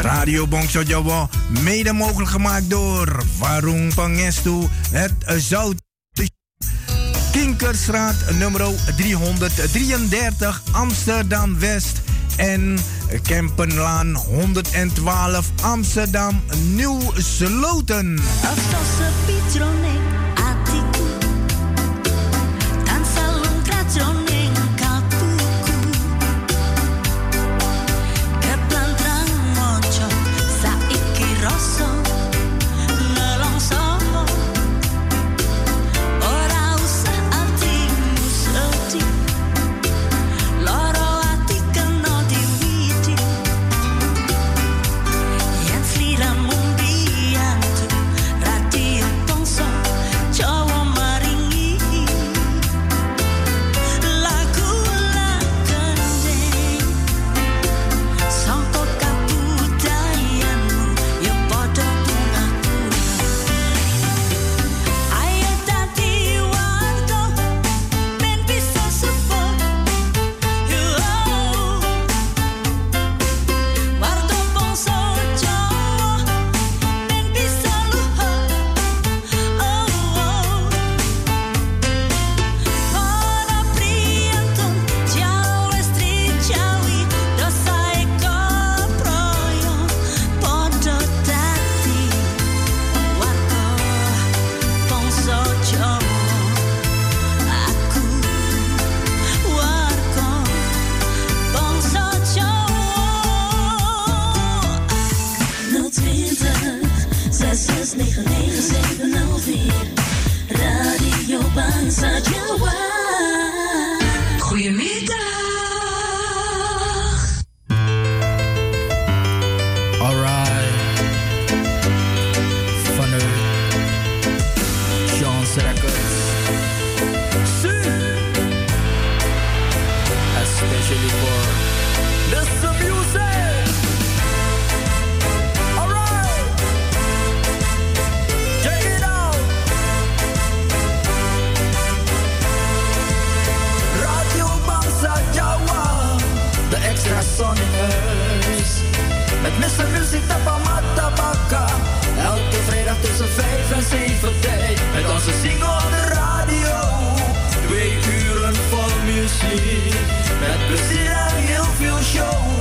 Radio Bongso Jawa, mede mogelijk gemaakt door Warung Pangestu, het Zout. Kinkerstraat nummer 333 Amsterdam West en Kempenlaan 112 Amsterdam Nieuw Sloten. Met plezier aan heel veel show.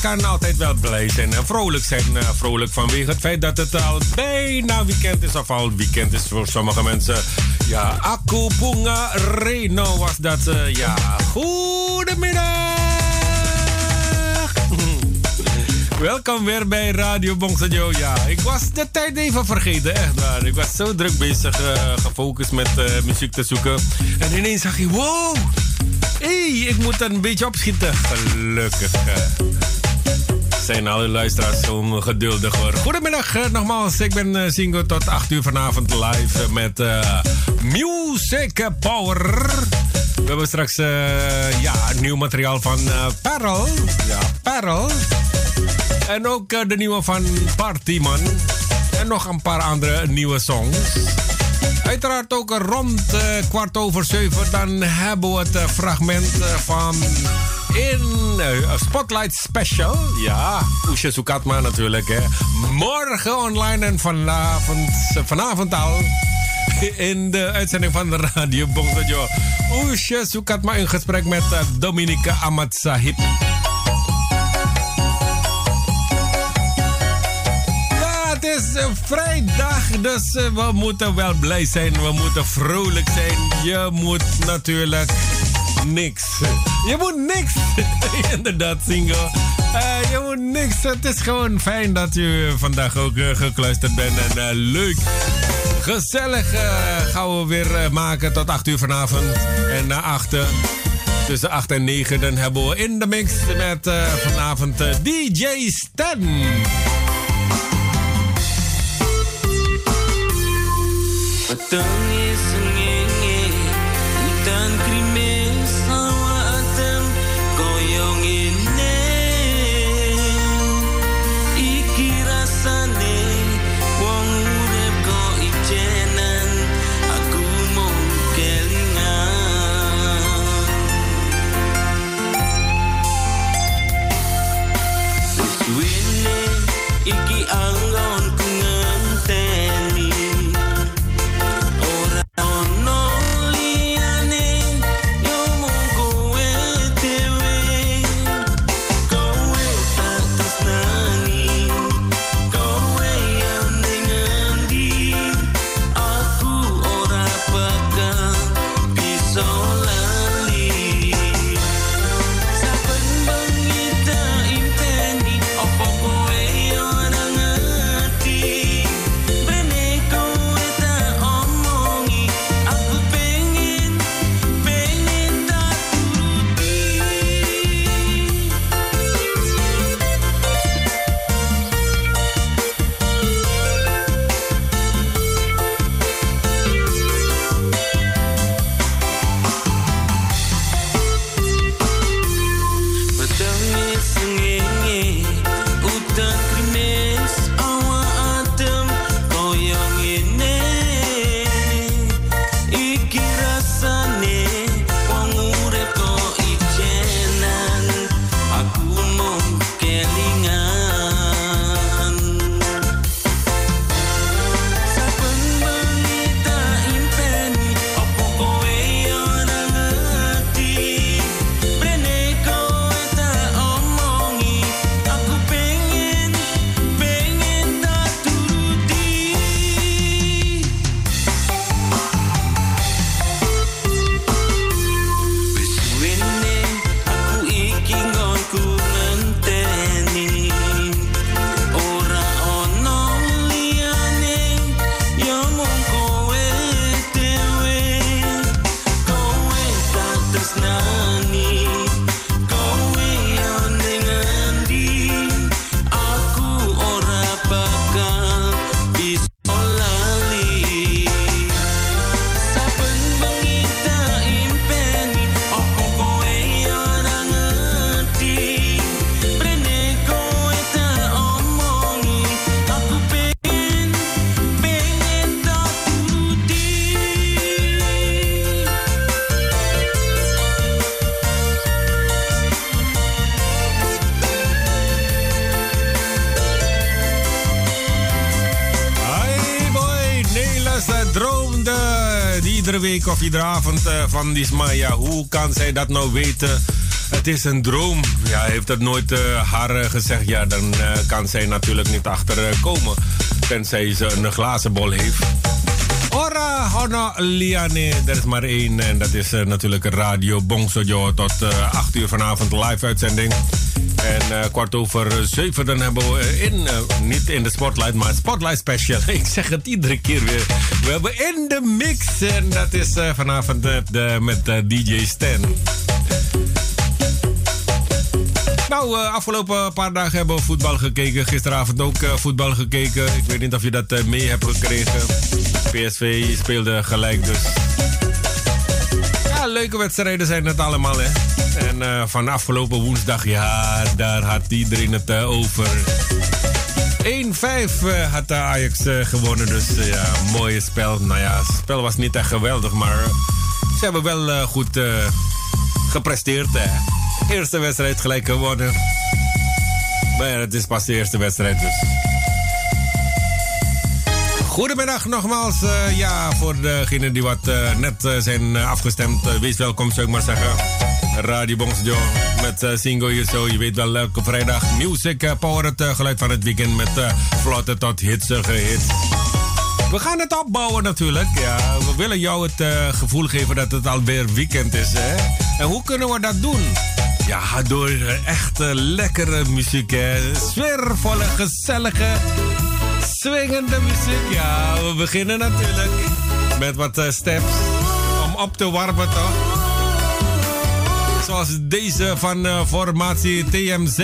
Kan altijd wel blij zijn en vrolijk zijn. Eh, vrolijk vanwege het feit dat het al bijna weekend is, of al weekend is voor sommige mensen. Ja, Aku Punga Reno was dat. Uh, ja, goedemiddag. Welkom weer bij Radio Bongsajo. Ja, ik was de tijd even vergeten, echt waar. Ik was zo druk bezig, gefocust met muziek te zoeken. En ineens zag je, wow, hey, ik moet een beetje opschieten. Gelukkig. Zijn alle luisteraars zo geduldig hoor. Goedemiddag uh, nogmaals. Ik ben single tot 8 uur vanavond live met Music Power. We hebben straks ja, nieuw materiaal van Parel. Ja, Parel. En ook de nieuwe van Partyman. En nog een paar andere nieuwe songs. Uiteraard ook rond kwart over zeven. Dan hebben we het fragment van in Spotlight Special. Ja, Oesje Soekatma natuurlijk. Hè. Morgen online en vanavond, vanavond al in de uitzending van de Radio Bongsojo. Oesje Soekatma in gesprek met Dominique Amat Sahib. is vrijdag, dus eh, we moeten wel blij zijn. We moeten vrolijk zijn. Je moet natuurlijk niks. Je moet niks. Inderdaad, single. Uh, je moet niks. Het is gewoon fijn dat u vandaag ook uh, gekluisterd bent. En leuk. Gezellig gaan we weer maken tot 8 uur vanavond. En na 8 tussen 8 en 9 dan hebben we in de mix met vanavond DJ Stan. Petang iedere avond uh, van die Smaya. Hoe kan zij dat nou weten? Het is een droom. Ja, heeft het nooit uh, haar gezegd. Ja, dan kan zij natuurlijk niet achter komen. Tenzij ze een glazen bol heeft. Ora, Hona, Liane. Er is maar één. En dat is natuurlijk Radio Bongsojo. Tot 8 uur vanavond live uitzending. En kwart over zeven dan hebben we in, niet in de Spotlight, maar Spotlight Special. Ik zeg het iedere keer weer. We hebben in de mix. En dat is vanavond met DJ Stan. Nou, afgelopen paar dagen hebben we voetbal gekeken. Gisteravond ook voetbal gekeken. Ik weet niet of je dat mee hebt gekregen. PSV speelde gelijk dus. Leuke wedstrijden zijn het allemaal, hè. En van afgelopen woensdag, ja, daar had iedereen het over. 1-5 had de Ajax gewonnen, dus ja, mooie spel. Nou ja, het spel was niet echt geweldig, maar ze hebben wel goed gepresteerd, hè eerste wedstrijd gelijk gewonnen. Maar ja, het is pas de eerste wedstrijd dus. Goedemiddag nogmaals. Uh, ja, voor degenen die wat uh, net uh, zijn afgestemd. wees welkom, zou ik maar zeggen. Radio Bongsejo met zo. Je weet wel, elke vrijdag music power. Het geluid van het weekend met vlotte tot hitsige hits. We gaan het opbouwen natuurlijk. Ja, we willen jou het gevoel geven dat het alweer weekend is. Hè? En hoe kunnen we dat doen? Ja, door echte lekkere muziek. Hè. Sfeervolle, gezellige, swingende muziek. Ja, we beginnen natuurlijk met wat uh, steps om op te warmen toch? Zoals deze van uh, formatie TMZ.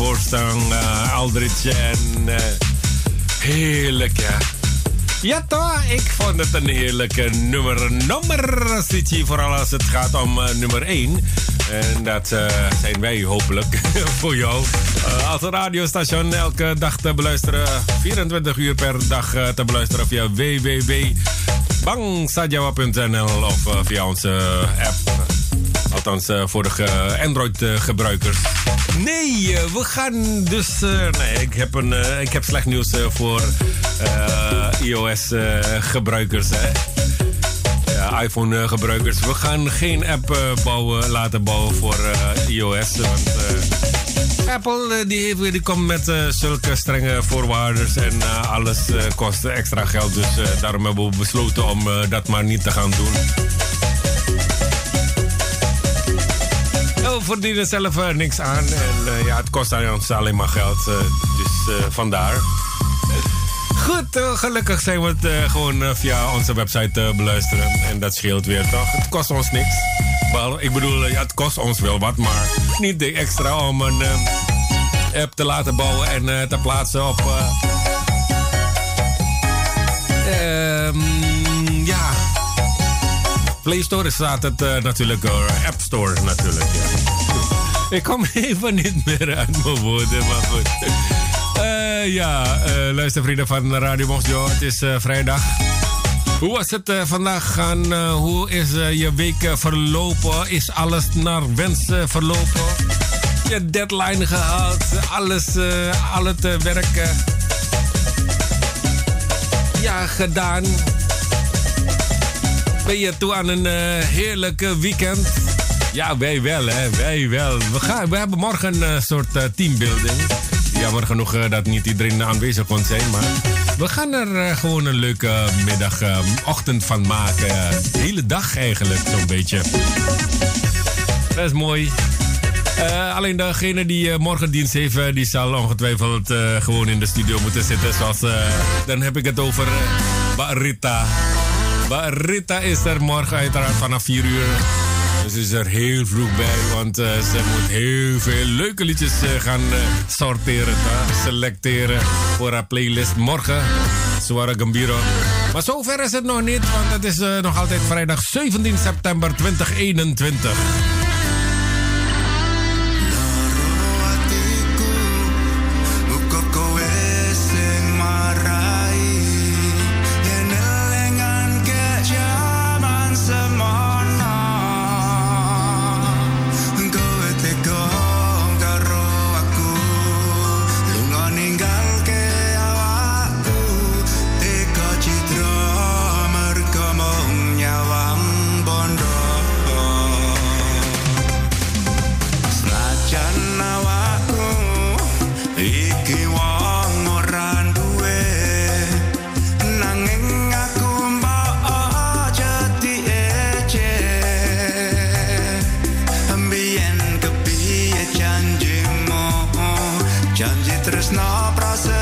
Voorstaan. Uh, Aldrich en uh, heerlijk, ja. Ja toch, ik vond het een heerlijke nummer. Nummer, City, vooral als het gaat om uh, nummer 1. En dat zijn wij hopelijk voor jou. Uh, als radiostation elke dag te beluisteren. 24 uur per dag te beluisteren via www.bangsajawa.nl of via onze app. Althans, voor de Android-gebruikers. Nee, we gaan dus. nee, ik heb, een, ik heb slecht nieuws voor iOS-gebruikers. IPhone-gebruikers. We gaan geen app bouwen, laten bouwen voor iOS. Want Apple die, die komt met zulke strenge voorwaarden en alles kost extra geld. Dus daarom hebben we besloten om dat maar niet te gaan doen. Verdienen zelf niks aan. En ja, het kost ons alleen maar geld. dus vandaar. Goed, gelukkig zijn we het gewoon via onze website beluisteren. En dat scheelt weer toch? Het kost ons niks. Wel, ik bedoel, ja, het kost ons wel wat, maar niet de extra om een app te laten bouwen en te plaatsen op. Um, ja. Play Store staat het natuurlijk, App Store natuurlijk. Ja. Ik kom even niet meer uit mijn woorden, maar goed. Uh, ja, uh, luistervrienden van Radio Mosjo. Het is uh, vrijdag. Hoe was het vandaag gaan? hoe is je week verlopen? Is alles naar wens verlopen? Je deadline gehaald? Alles, al het werk ja, gedaan? Ben je toe aan een heerlijke weekend? Ja, wij wel, hè. Wij wel. We, gaan, we hebben morgen een soort teambuilding jammer genoeg uh, dat niet iedereen aanwezig kon zijn. Maar we gaan er gewoon een leuke middag, ochtend van maken. De hele dag eigenlijk, zo'n beetje. Dat is mooi. alleen degene die morgen dienst heeft, die zal ongetwijfeld gewoon in de studio moeten zitten. Zoals, dan heb ik het over Barita. Barita is er morgen uiteraard vanaf 4 uur. Ze is er heel vroeg bij, want uh, ze moet heel veel leuke liedjes uh, gaan uh, sorteren, selecteren voor haar playlist morgen. Suara Gambiro. Maar zover is het nog niet, want het is nog altijd vrijdag 17 september 2021. Që në gjithë rëshna pra se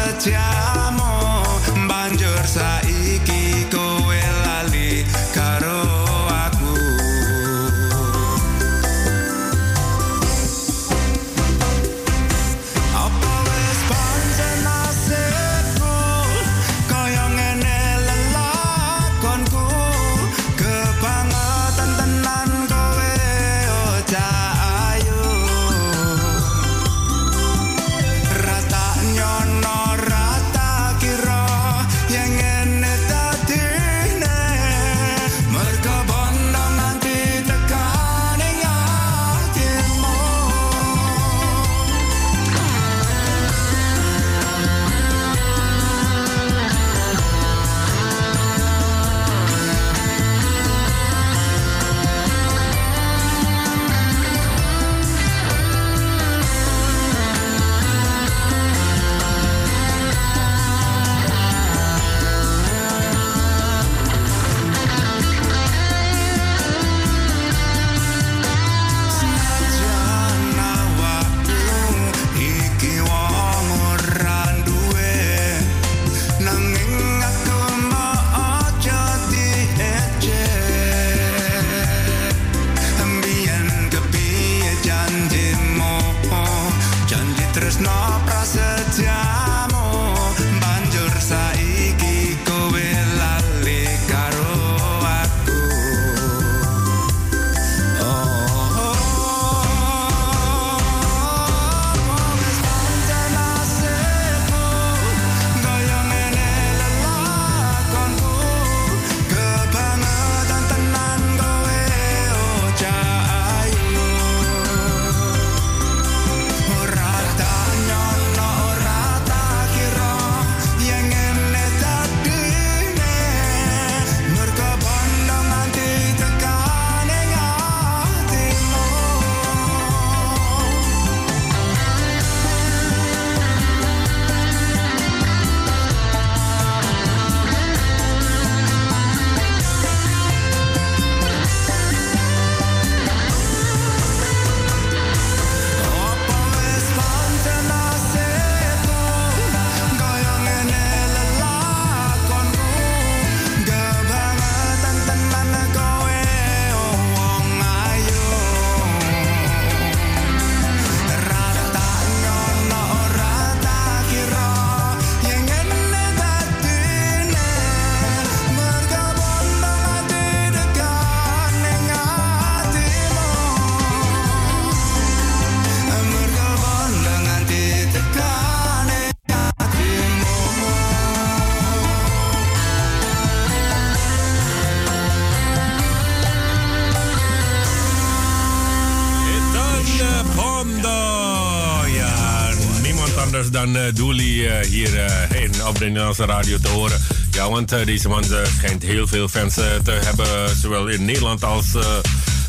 dan uh, Dooley hier in, op de Nederlandse radio te horen. Ja, want deze man schijnt heel veel fans te hebben, zowel in Nederland als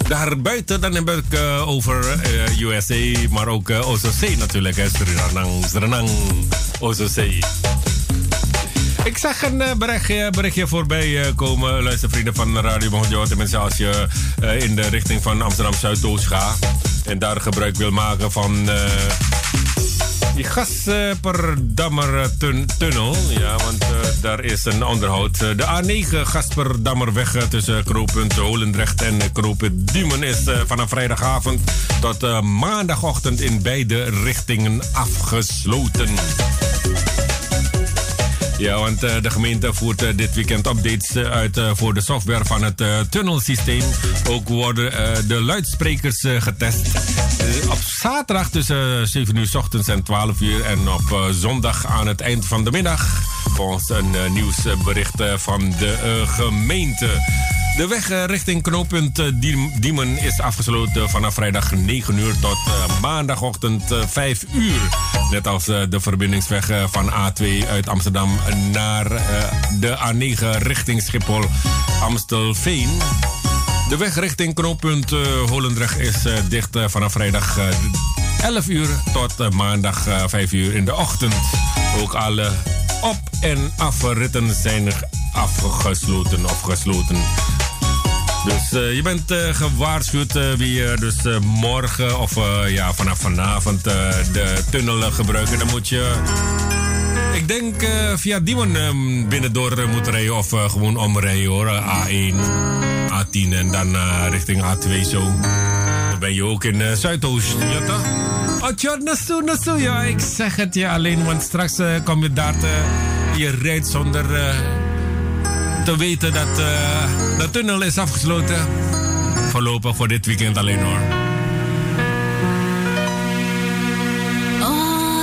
daarbuiten. Dan heb ik over USA, maar ook OZC natuurlijk. Suriname, OZC. Ik zag een berichtje, berichtje voorbij komen, luistervrienden van Radio Bonjour. Tenminste, als je in de richting van Amsterdam Zuidoost gaat en daar gebruik wil maken van die Gasperdammer tunnel. Ja, want daar is een onderhoud. De A9 Gasperdammerweg tussen knooppunt Holendrecht en knooppunt is vanaf vrijdagavond tot maandagochtend in beide richtingen afgesloten. Ja, want uh, de gemeente voert uh, dit weekend updates uh, uit voor de software van het tunnelsysteem. Ook worden de luidsprekers getest. op zaterdag tussen 7 uur s ochtends en 12 uur. En op zondag aan het eind van de middag. Volgens een nieuwsbericht van de gemeente. De weg eh, richting knooppunt eh, Diemen is afgesloten vanaf vrijdag 9 uur tot eh, maandagochtend 5 uur. Net als de verbindingsweg van A2 uit Amsterdam naar de A9 richting Schiphol Amstelveen. De weg richting knooppunt Holendrecht is dicht vanaf vrijdag 11 uur tot maandag 5 uur in de ochtend. Ook alle op- en afritten zijn afgesloten of gesloten. Dus uh, je bent uh, gewaarschuwd uh, wie dus morgen of ja, vanaf vanavond de tunnel gebruiken. Dan moet je, ik denk, via Diemen binnendoor moeten rijden of gewoon omrijden hoor. A1, A10 en dan richting A2 zo. Dan ben je ook in Zuidoost, ja toch? Oh, tja, nasu, nasu, ja, ik zeg het je alleen, want straks kom je daar te, je rijdt zonder te weten dat uh, de tunnel is afgesloten. Voorlopig voor dit weekend alleen hoor. Oh,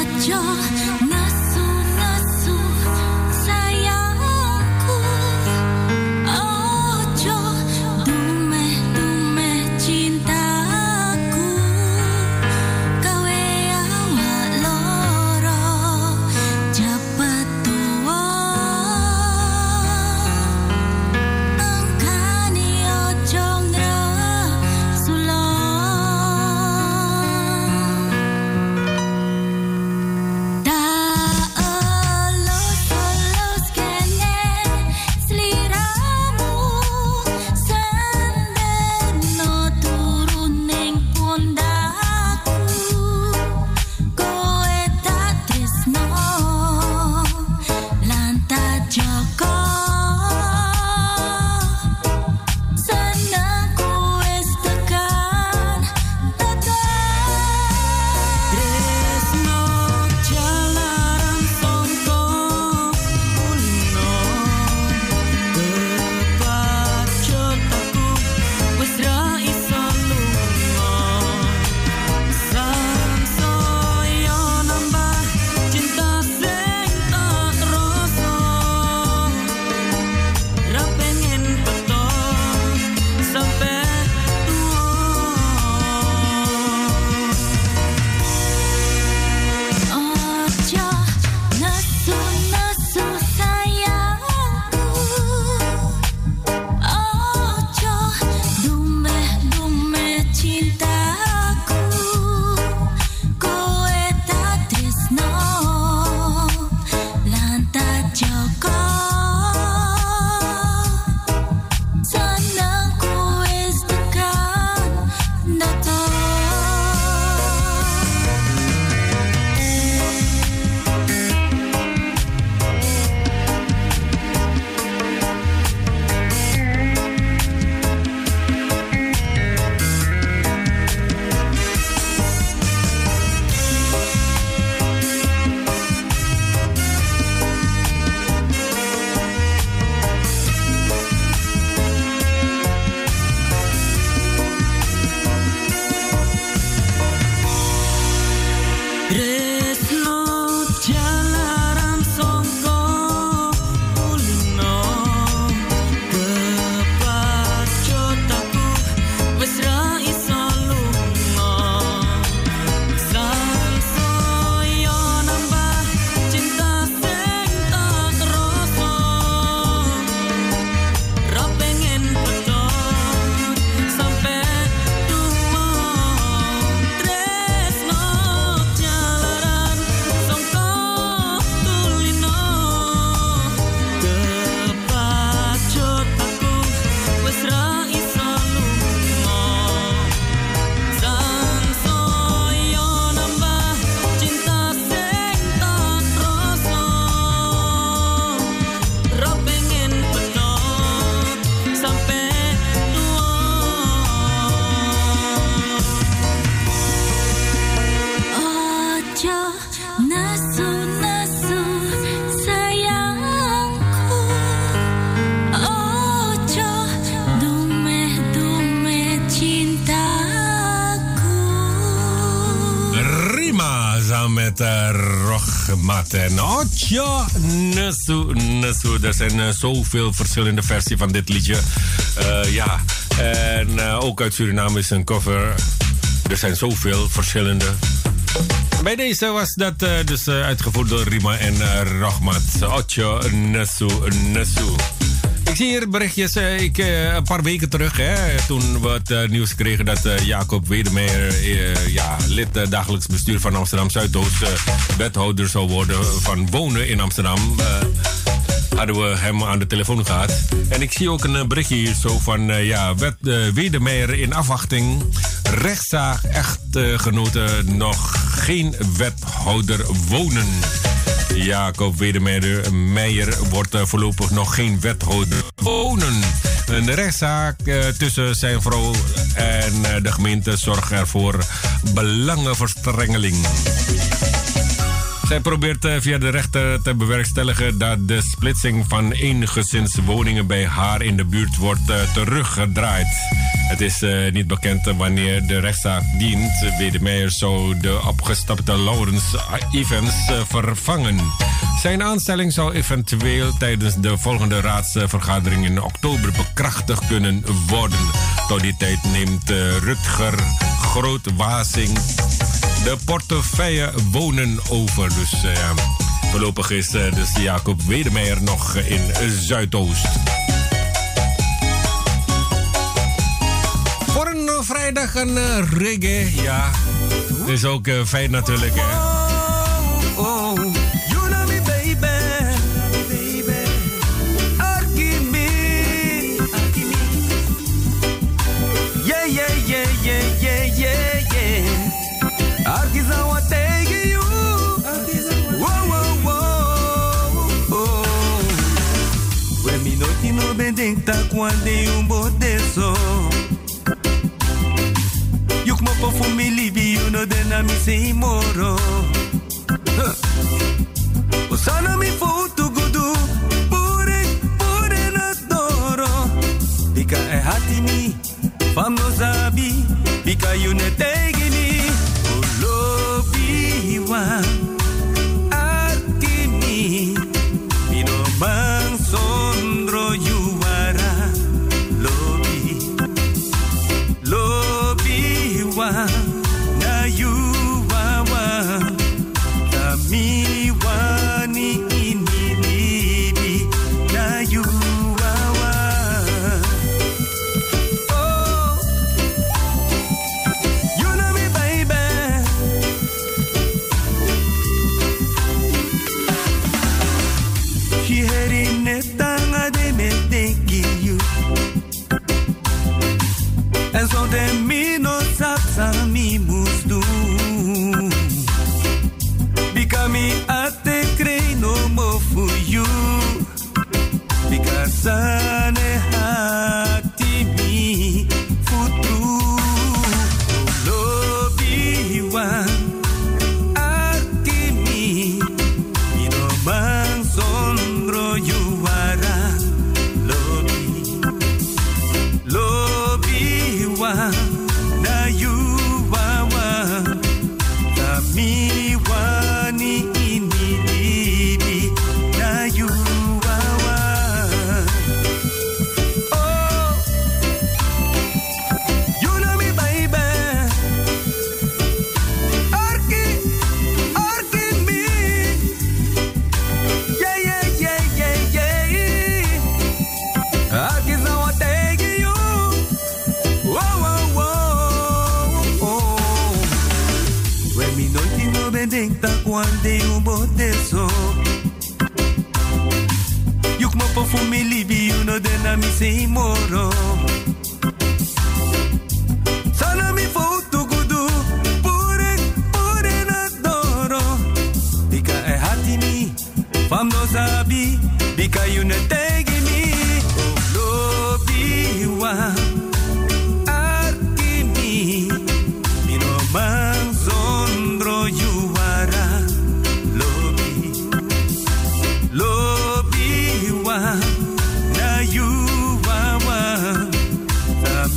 en Otja Nesu Nesu. Er zijn uh, zoveel verschillende versies van dit liedje. Uh, ja, en ook uit Suriname is een cover. Er zijn zoveel verschillende. Bij deze was dat dus uitgevoerd door Rima en Rogmat. Otja Nesu Nesu. Ik zie hier berichtjes. Uh, ik, uh, een paar weken terug, hè, toen we het uh, nieuws kregen dat Jacob Wedemeyer, ja, lid dagelijks bestuur van Amsterdam Zuidoost, wethouder zou worden van wonen in Amsterdam. hadden we hem aan de telefoon gehad. En ik zie ook een berichtje hier zo van ja, wet, Wedemeyer in afwachting. Rechtszaak echtgenoten nog geen wethouder wonen. Jacob Wedemeijer wordt eh, voorlopig nog geen wethouder wonen. Een rechtszaak eh, tussen zijn vrouw en eh, de gemeente zorgt ervoor belangenverstrengeling. Zij probeert via de rechter te bewerkstelligen dat de splitsing van eengezinswoningen bij haar in de buurt wordt teruggedraaid. Het is uh, niet bekend wanneer de rechtszaak dient. Wedemeyer zou de opgestapte Laurens Evans uh, vervangen. Zijn aanstelling zou eventueel tijdens de volgende raadsvergadering in oktober bekrachtigd kunnen worden. Tot die tijd neemt uh, Rutger Grootwazing de portefeuille wonen over. Dus voorlopig is dus Jacob Wedemeyer nog in Zuidoost. Vrijdag een uh, reggae. Ja, is ook uh, fijn natuurlijk, hè. Oh, oh, baby. Akimi. Akimi. Yeah, yeah, for me libi, you know then I me say moro. Osana mi foto gudu, pure, pure na toro. Bika e hati mi, fam no you ne tegi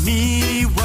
me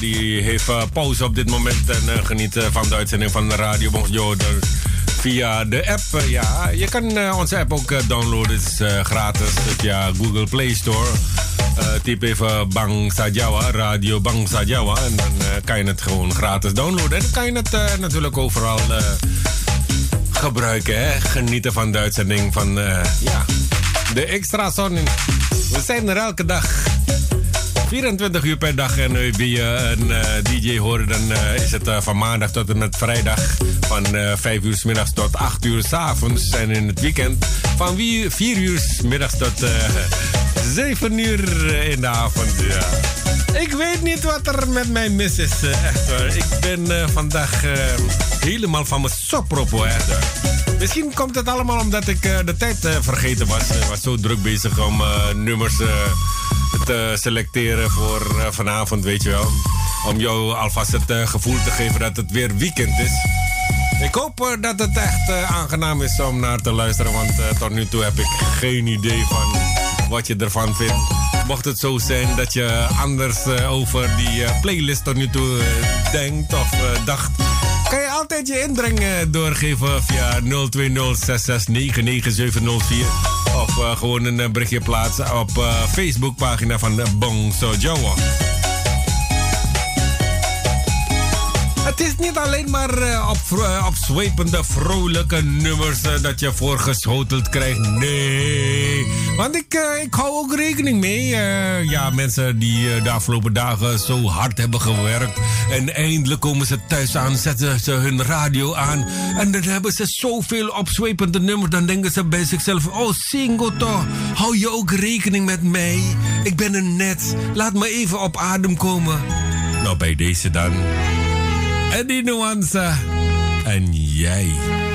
die heeft pauze op dit moment en geniet van de uitzending van de Radio Bonjour via de app. ja, je kan onze app ook downloaden. Het is gratis via Google Play Store. typ even Bangsa Jawa, Radio Bangsa Jawa. En dan kan je het gewoon gratis downloaden. En dan kan je het natuurlijk overal gebruiken. Hè? Genieten van de uitzending van ja, de extra zon. We zijn er elke dag. 24 uur per dag. En wie je een uh, DJ horen, dan uh, is het van maandag tot en met vrijdag. Van 5 uur s middags tot 8 uur s avonds. En in het weekend van 4 uur s middags tot 7 uur in de avond. Ik weet niet wat er met mij mis is. echt hoor. Ik ben vandaag helemaal van mijn hoor. Misschien komt het allemaal omdat ik de tijd vergeten was. Ik was zo druk bezig om nummers te selecteren voor uh, vanavond, weet je wel. Om jou alvast het uh, gevoel te geven dat het weer weekend is. Ik hoop uh, dat het echt aangenaam is om naar te luisteren, want tot nu toe heb ik geen idee van wat je ervan vindt. Mocht het zo zijn dat je anders over die playlist tot nu toe denkt of dacht, altijd je inbreng doorgeven via 020 of uh, gewoon een berichtje plaatsen op Facebookpagina van Bong Sojoa. Het is niet alleen maar uh, op, uh, opzwepende, vrolijke nummers uh, dat je voorgeschoteld krijgt. Nee. Want ik, ik hou ook rekening mee. ja, mensen die de afgelopen dagen zo hard hebben gewerkt. En eindelijk komen ze thuis aan, zetten ze hun radio aan. En dan hebben ze zoveel opzwepende nummers. Dan denken ze bij zichzelf: Oh, Singoto, hou je ook rekening met mij? Ik ben er net. Laat me even op adem komen. Nou, bij deze dan. Eddie Nuansa en jij.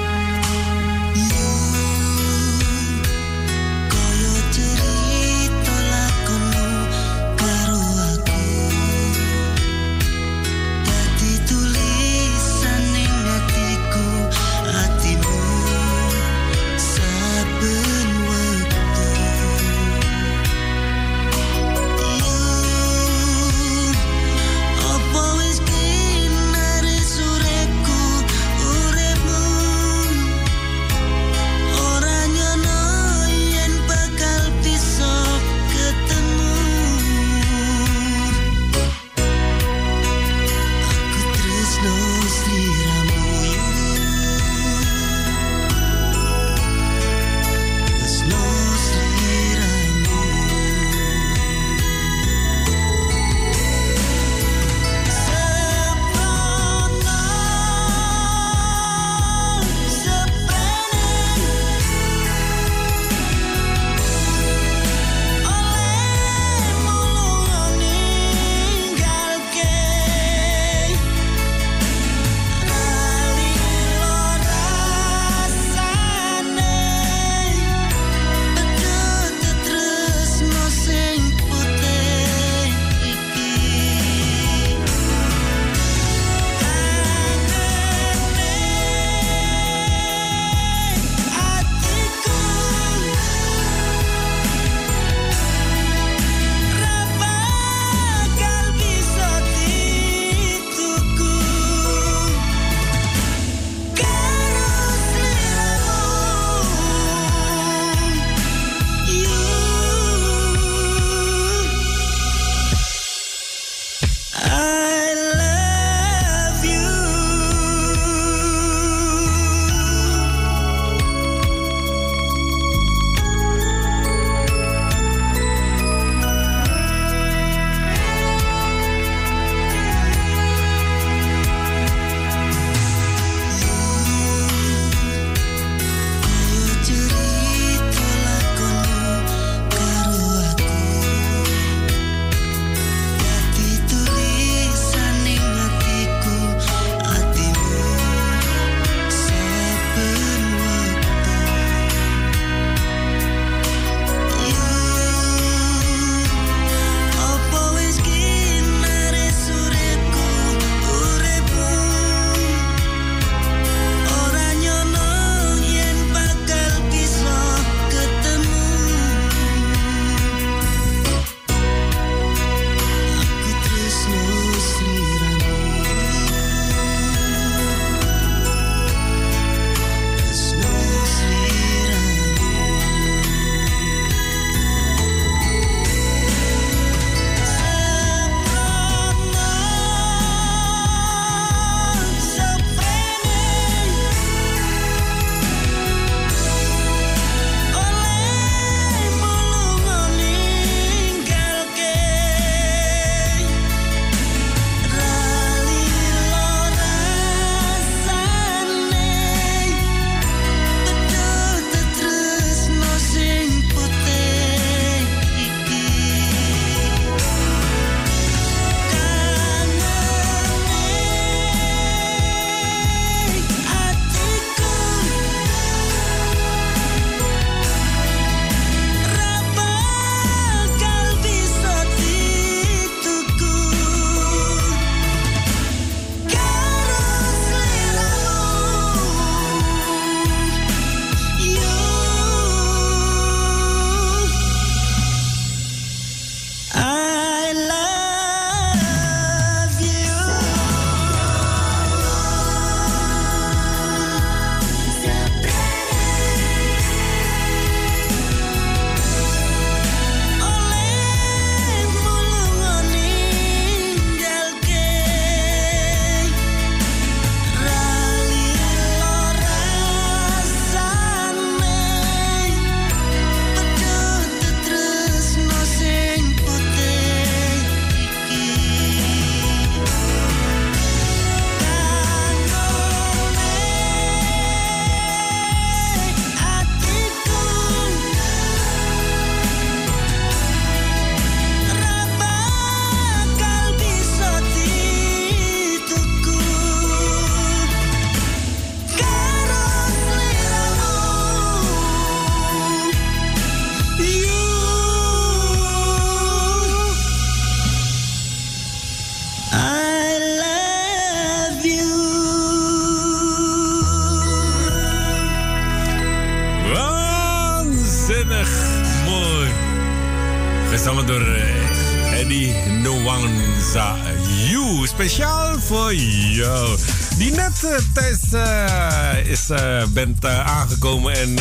Bent aangekomen en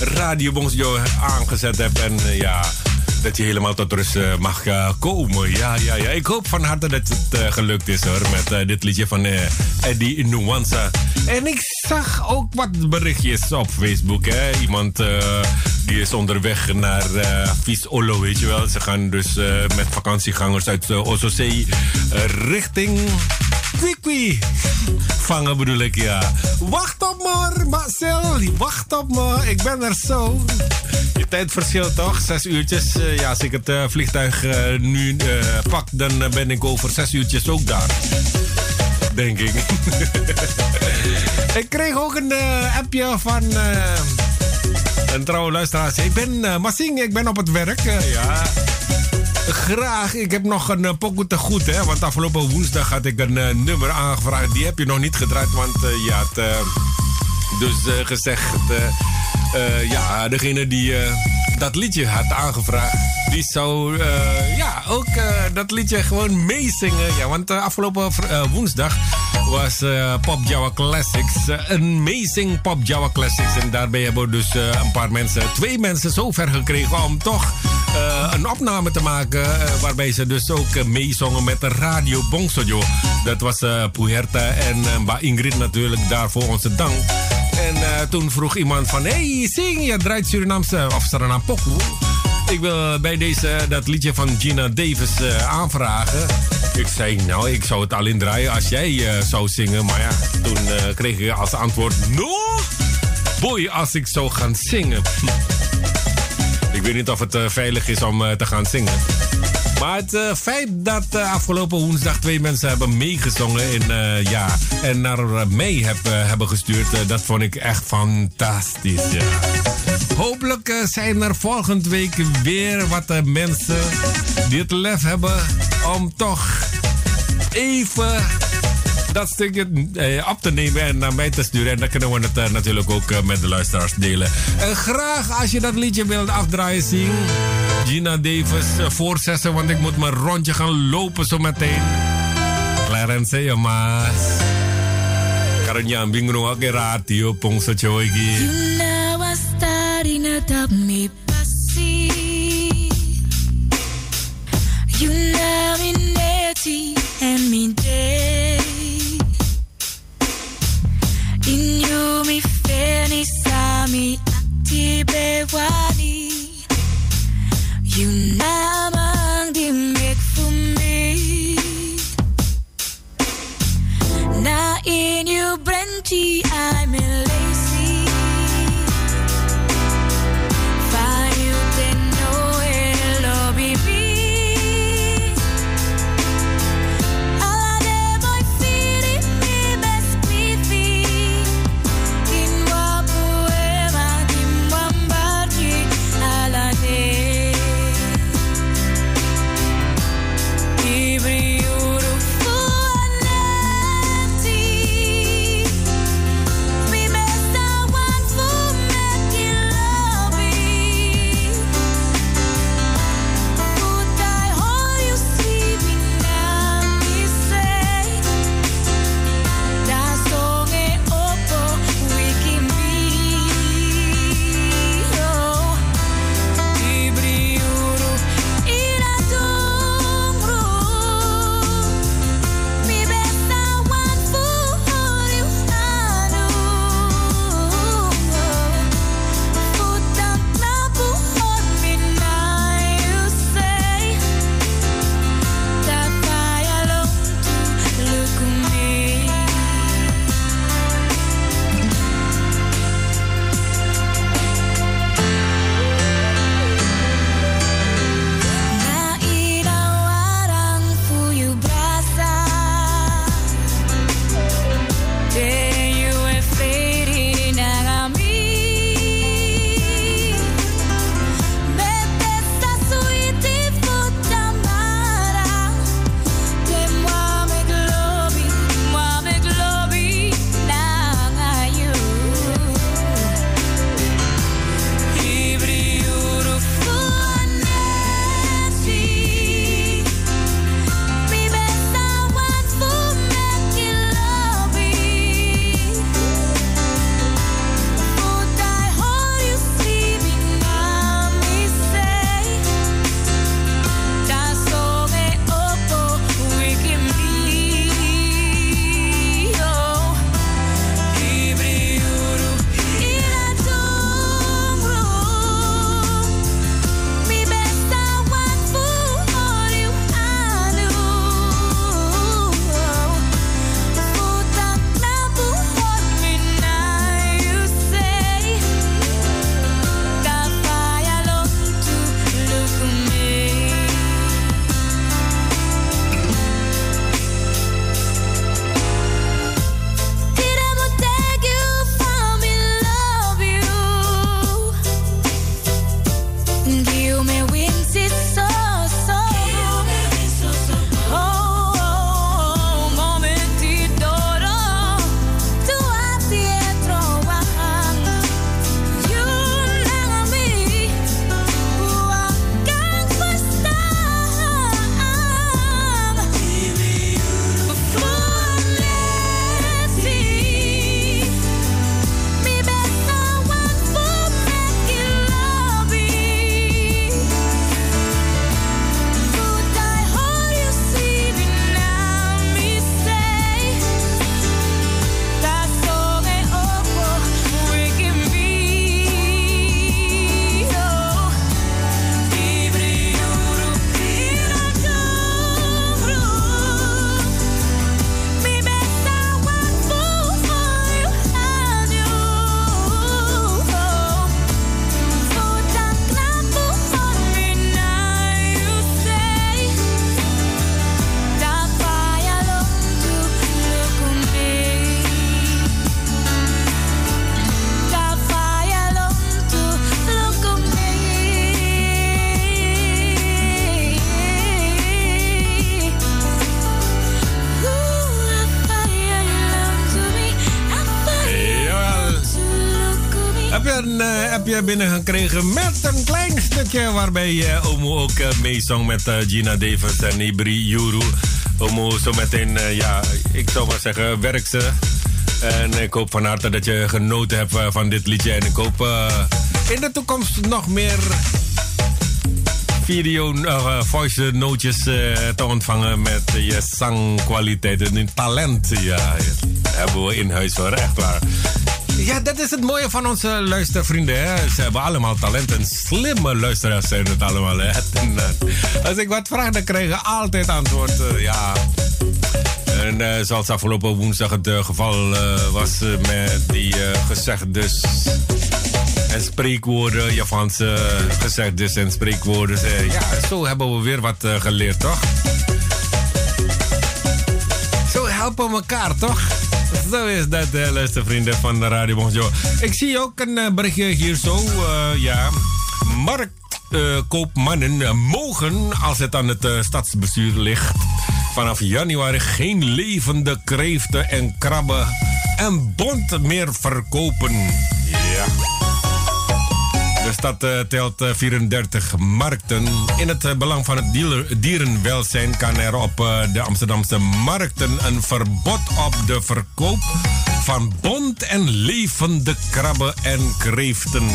Radio Bonsjo aangezet hebt. En ja dat je helemaal tot rust mag komen. Ja, ja, ja. Ik hoop van harte dat het gelukt is hoor. Met dit liedje van Eddie Nuanza. En ik zag ook wat berichtjes op Facebook. Hè. Iemand die is onderweg naar uh, Vies Olo, weet je wel. Ze gaan dus met vakantiegangers uit uh, Ososee richting Kwikwi. Vangen bedoel ik, ja. Wacht op me, Marcel. Wacht op me. Ik ben er zo. Je tijdverschil toch? Zes uurtjes. Uh, ja, als ik het uh, vliegtuig uh, nu pak, dan ben ik over zes uurtjes ook daar. Denk ik. ik kreeg ook een appje van een trouwe luisteraar. Ik ben Massing, ik ben op het werk. ja. Graag. Ik heb nog een uh, pokoe te goed, hè. Want afgelopen woensdag had ik een uh, nummer aangevraagd. Die heb je nog niet gedraaid, want uh, je had dus gezegd... ja, degene die dat liedje had aangevraagd... die zou ja, ook dat liedje gewoon meezingen. Ja, want afgelopen woensdag was Pop Java Classics. een amazing Pop Java Classics. En daarbij hebben we dus een paar mensen, twee mensen zover gekregen om toch uh, een opname te maken. Uh, waarbij ze dus ook uh, meezongen met de Radio Bongsojo. Dat was Puerta en Ba Ingrid natuurlijk daarvoor onze dank. En toen vroeg iemand van... Hey, zing, je draait Surinaamse of Suriname pokoe. Ik wil bij deze dat liedje van Gina Davis aanvragen. Ik zei, nou, ik zou het alleen draaien als jij zou zingen. Maar ja, toen kreeg ik als antwoord... No! Boy, als ik zou gaan zingen. Weet niet of het uh, veilig is om uh, te gaan zingen. Maar het uh, feit dat afgelopen woensdag twee mensen hebben meegezongen in, ja, en naar mee heb, hebben gestuurd, dat vond ik echt fantastisch. Hopelijk zijn er volgende week weer wat mensen die het lef hebben om toch even dat stukje eh, op te nemen en naar mij te sturen. En dan kunnen we het uh, natuurlijk ook uh, met de luisteraars delen. En graag als je dat liedje wilt afdraaien zien. Gina Davis voorzessen, want ik moet mijn rondje gaan lopen zo meteen. Clarence. Karanya radio pongso choigi. Yuna wastari na tap me pasi. you tibewani Yun lamang dimik fumi Na inyo brenti Binnengekregen met een klein stukje waarbij uh, Omo ook uh, meezong met uh, Gina Davis en Ibri Juru. Omo zometeen, uh, ja, ik zou maar zeggen, werk ze. En ik hoop van harte dat je genoten hebt van dit liedje. En ik hoop in de toekomst nog meer video, voice nootjes te ontvangen met je zangkwaliteit en talent. Ja, hebben we in huis hoor, echt waar. Ja, dat is het mooie van onze luistervrienden. Hè? Ze hebben allemaal talent en slimme luisteraars zijn het allemaal. Hè? En, als ik wat vraag, dan krijg ik altijd antwoord. ja. En uh, zoals afgelopen woensdag het geval was met die gezegd dus en spreekwoorden, Japanse gezegdes en spreekwoorden. Ja, zo hebben we weer wat geleerd, toch? Zo helpen we elkaar, toch? Zo is dat, uh, luistervrienden van de Radio Bonjo. Ik zie ook een uh, berichtje hier zo. Uh, ja, marktkoopmannen mogen, als het aan het stadsbestuur ligt, vanaf januari geen levende kreeften en krabben en bont meer verkopen. Ja. De stad uh, telt uh, 34 markten. In het uh, belang van het dierenwelzijn kan er op de Amsterdamse markten een verbod op de verkoop van bont en levende krabben en kreeften.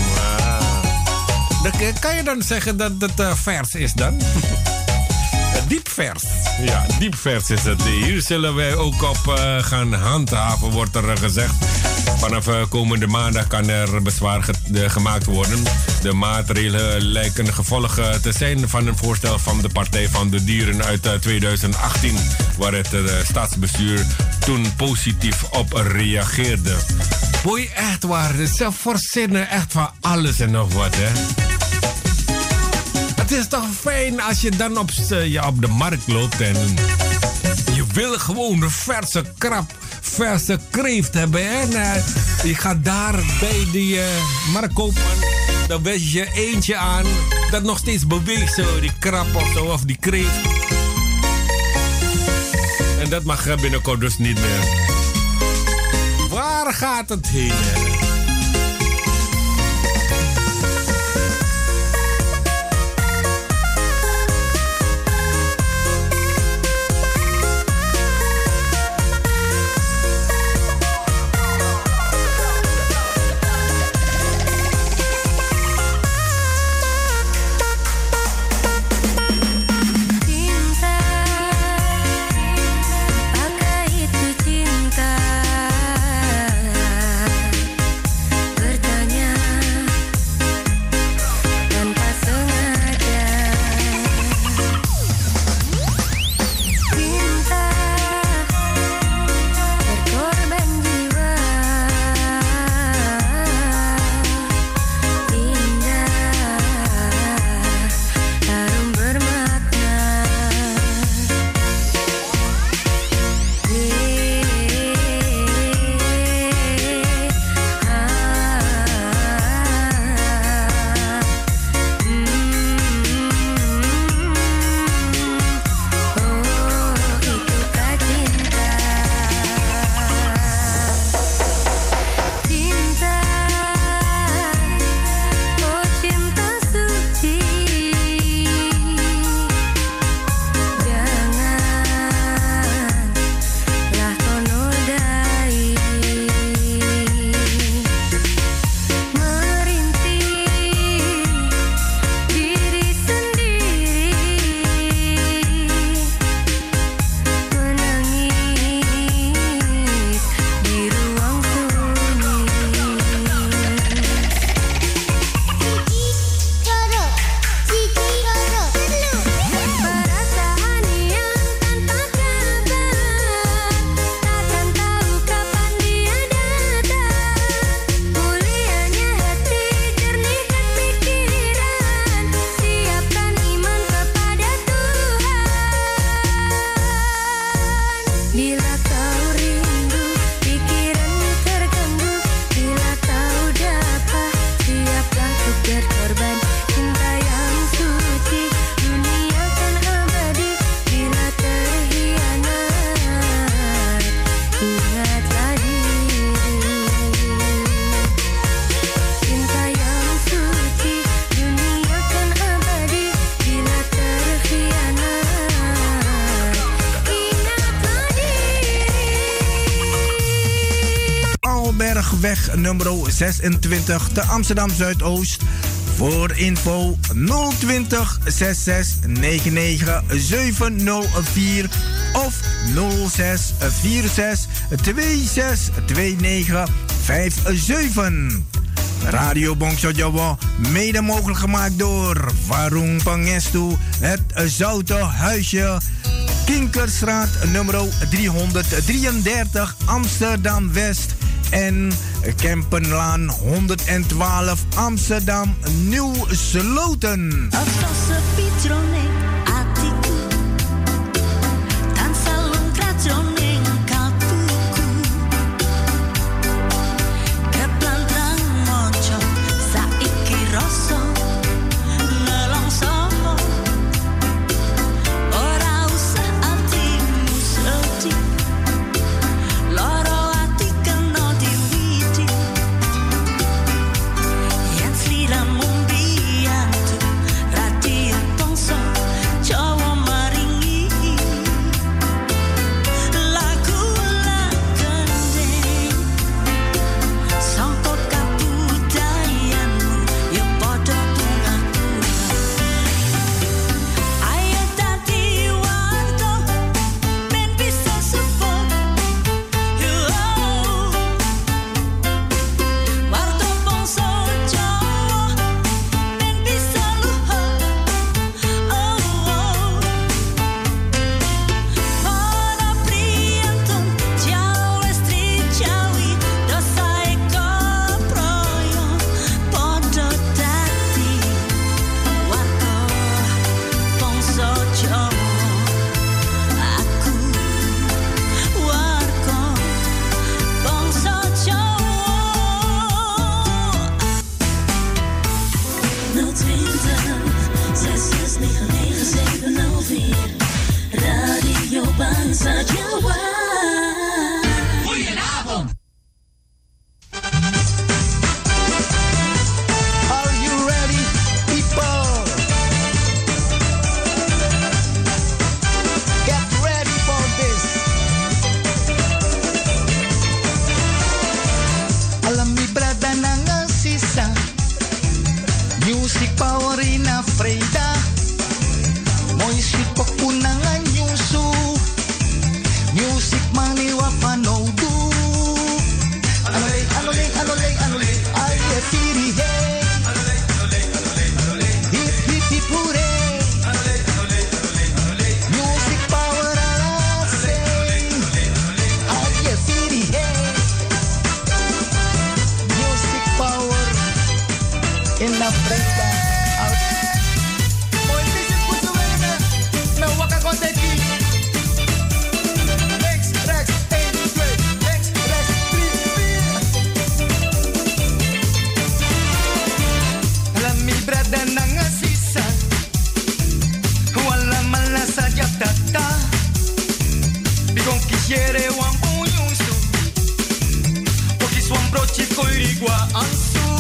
kan je dan zeggen dat het vers is dan? diepvers. Ja, diepvers is het. Hier zullen wij ook op gaan handhaven, wordt er gezegd. Vanaf komende maandag kan er bezwaar ge gemaakt worden. De maatregelen lijken gevolg te zijn van een voorstel van de Partij van de Dieren uit 2018, waar het staatsbestuur toen positief op reageerde. Boy, echt waar, ze verzinnen echt van alles en nog wat, hè? Het is toch fijn als je dan op, ja, op de markt loopt en je wil gewoon verse krab verse kreeft hebben. En uh, je gaat daar bij die uh, marktkoopman. Dan wijs je eentje aan dat nog steeds beweegt. Zo, die krab of zo, of die kreeft. En dat mag binnenkort dus niet meer. Waar gaat het heen? Hè? Brugweg nummer 26 te Amsterdam Zuidoost. Voor info 020 66 99 704 of 06 46 26 29 57. Radio Bongsojowo, mede mogelijk gemaakt door Warung Pangestu, het Zoute Huisje, Kinkerstraat nummer 333 Amsterdam West en Kempenlaan 112 Amsterdam Nieuw soit un son.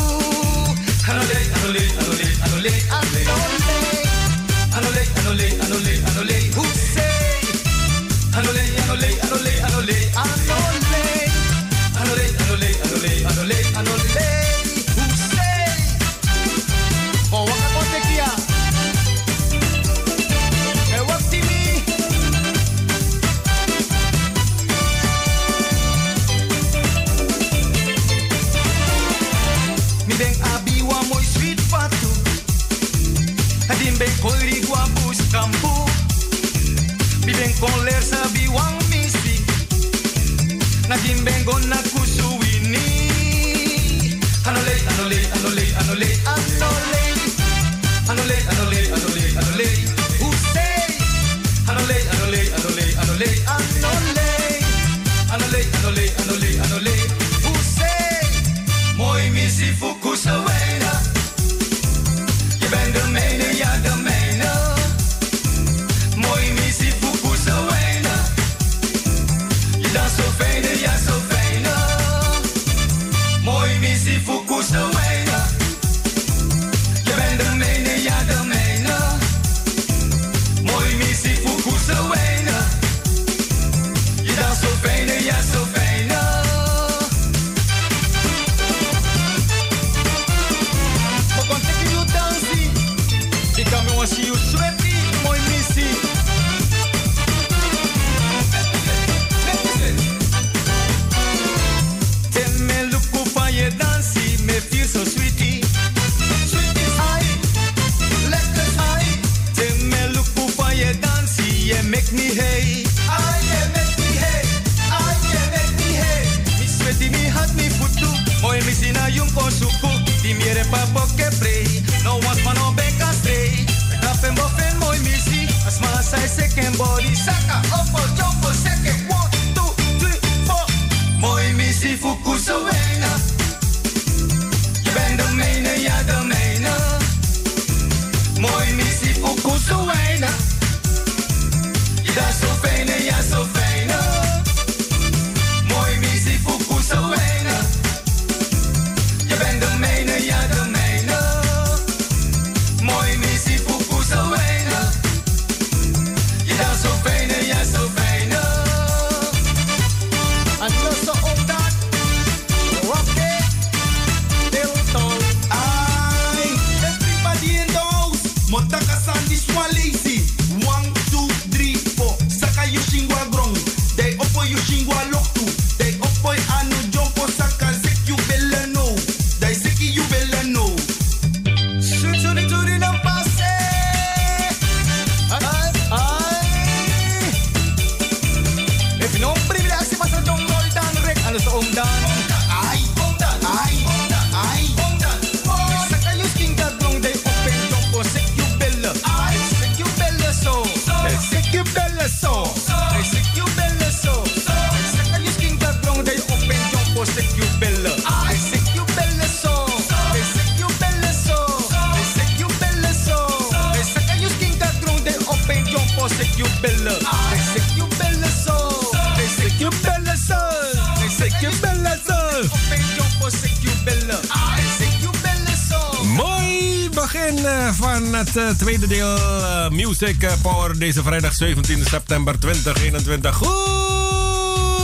Het eh, tweede deel eh, Music eh, Power deze vrijdag 17 september 2021.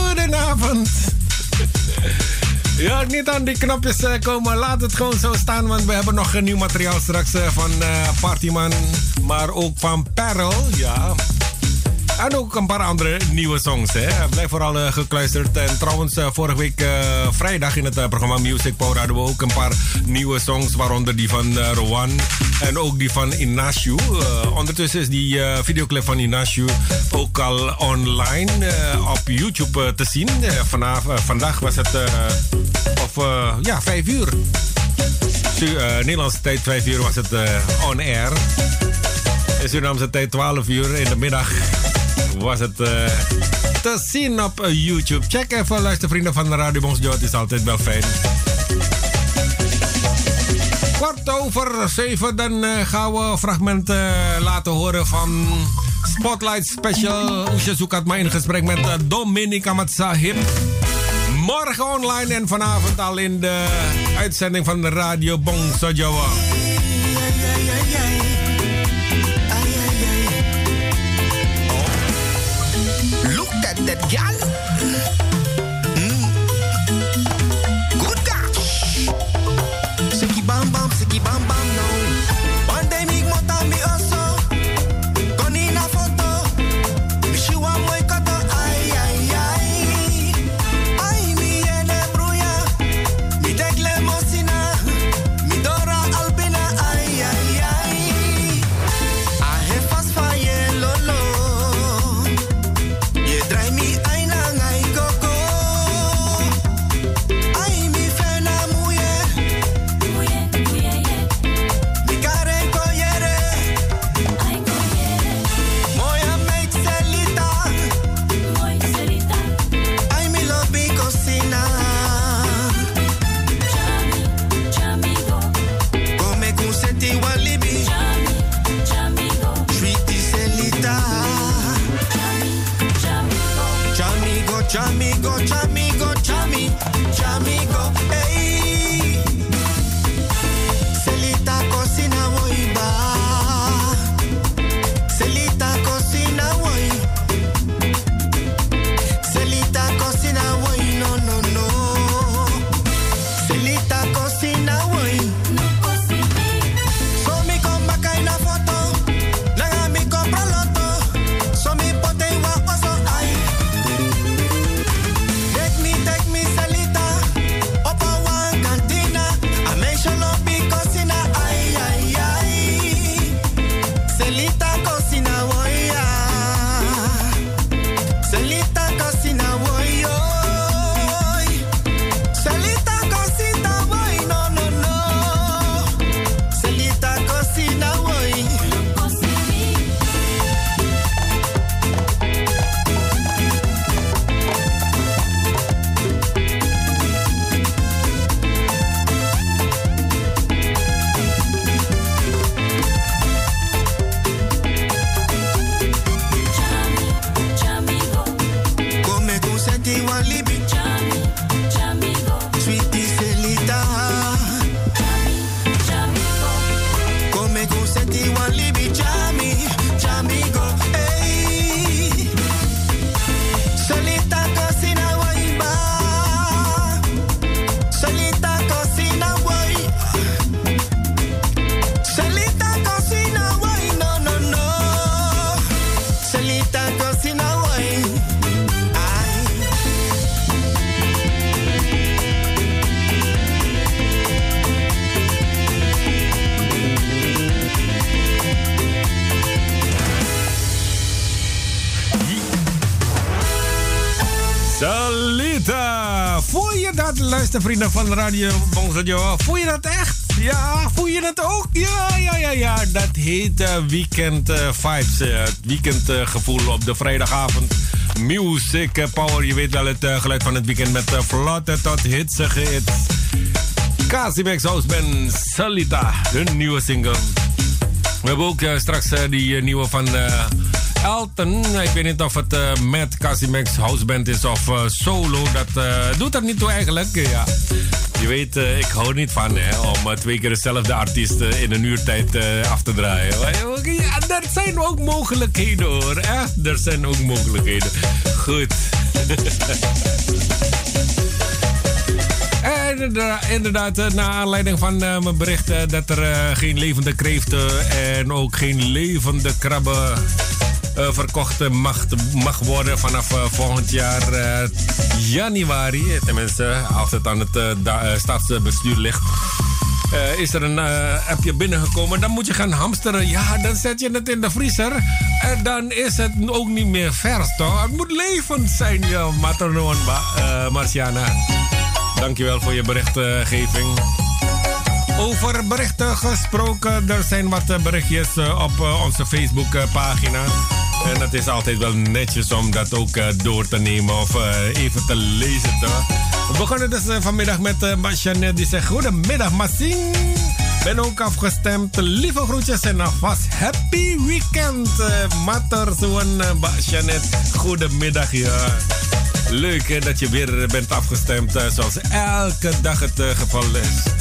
Goedenavond. Ja, niet aan die knopjes komen. Laat het gewoon zo staan, want we hebben nog nieuw materiaal straks van Partyman. Maar ook van Peril, ja. En ook een paar andere nieuwe songs. Hè. Blijf vooral eh, gekluisterd. En trouwens, eh, vorige week eh, vrijdag in het programma Music Power hadden we ook een paar nieuwe songs. Waaronder die van Rowan en ook die van Inashu. Ondertussen is die videoclip van Inashu ook al online op YouTube te zien. Vandaag was het of, ja, vijf uur. Eh, Nederlandse tijd 5 uur was het on air. In tijd 12 uur in de middag was het eh, te zien op eh, YouTube. Check even, luister vrienden van de Radio Bonsjo. Het is altijd wel fijn. Kwart over zeven, dan eh, gaan we fragmenten laten horen van Spotlight Special. Oesje Zoekat maar in gesprek met Dominica Matsahib. Morgen online en vanavond al in de uitzending van de Radio Bongso dat, luistervrienden van Radio Bongsadio? Voel je dat echt? Ja, voel je het ook? Ja, ja, ja, ja. Dat heet uh, Weekend uh, Vibes. Uh, het weekendgevoel op de vrijdagavond. Music Power. Je weet wel het geluid van het weekend met vlotte tot hitsige hits. Casimex House Band Salita, hun nieuwe single. We hebben ook straks die nieuwe van... Elton. Ik weet niet of het uh, met Casimex Houseband is of uh, solo. Dat uh, doet er niet toe eigenlijk. Ja. Je weet, ik hou niet van hè, om twee keer dezelfde artiest in een uurtijd af te draaien. Ja, er zijn ook mogelijkheden hoor. Er zijn ook mogelijkheden. Goed. Inderdaad, na aanleiding van mijn bericht dat er geen levende kreeften en ook geen levende krabben verkocht mag, mag worden vanaf uh, volgend jaar uh, januari. Tenminste, als het aan het staatsbestuur ligt. is er een appje binnengekomen, dan moet je gaan hamsteren. Ja, dan zet je het in de vriezer. En dan is het ook niet meer vers, toch? Het moet levend zijn, je matroon, Marciana. Dankjewel voor je berichtgeving. Over berichten gesproken, er zijn wat berichtjes op onze Facebookpagina. En het is altijd wel netjes om dat ook uh, door te nemen of uh, even te lezen. Toch? We begonnen dus uh, vanmiddag met uh, die zegt: Goedemiddag, Massing. Ben ook afgestemd. Lieve groetjes en alvast happy weekend. Uh, Matter, zo'n Janet. Goedemiddag, ja. Leuk dat je weer bent afgestemd zoals elke dag het geval is.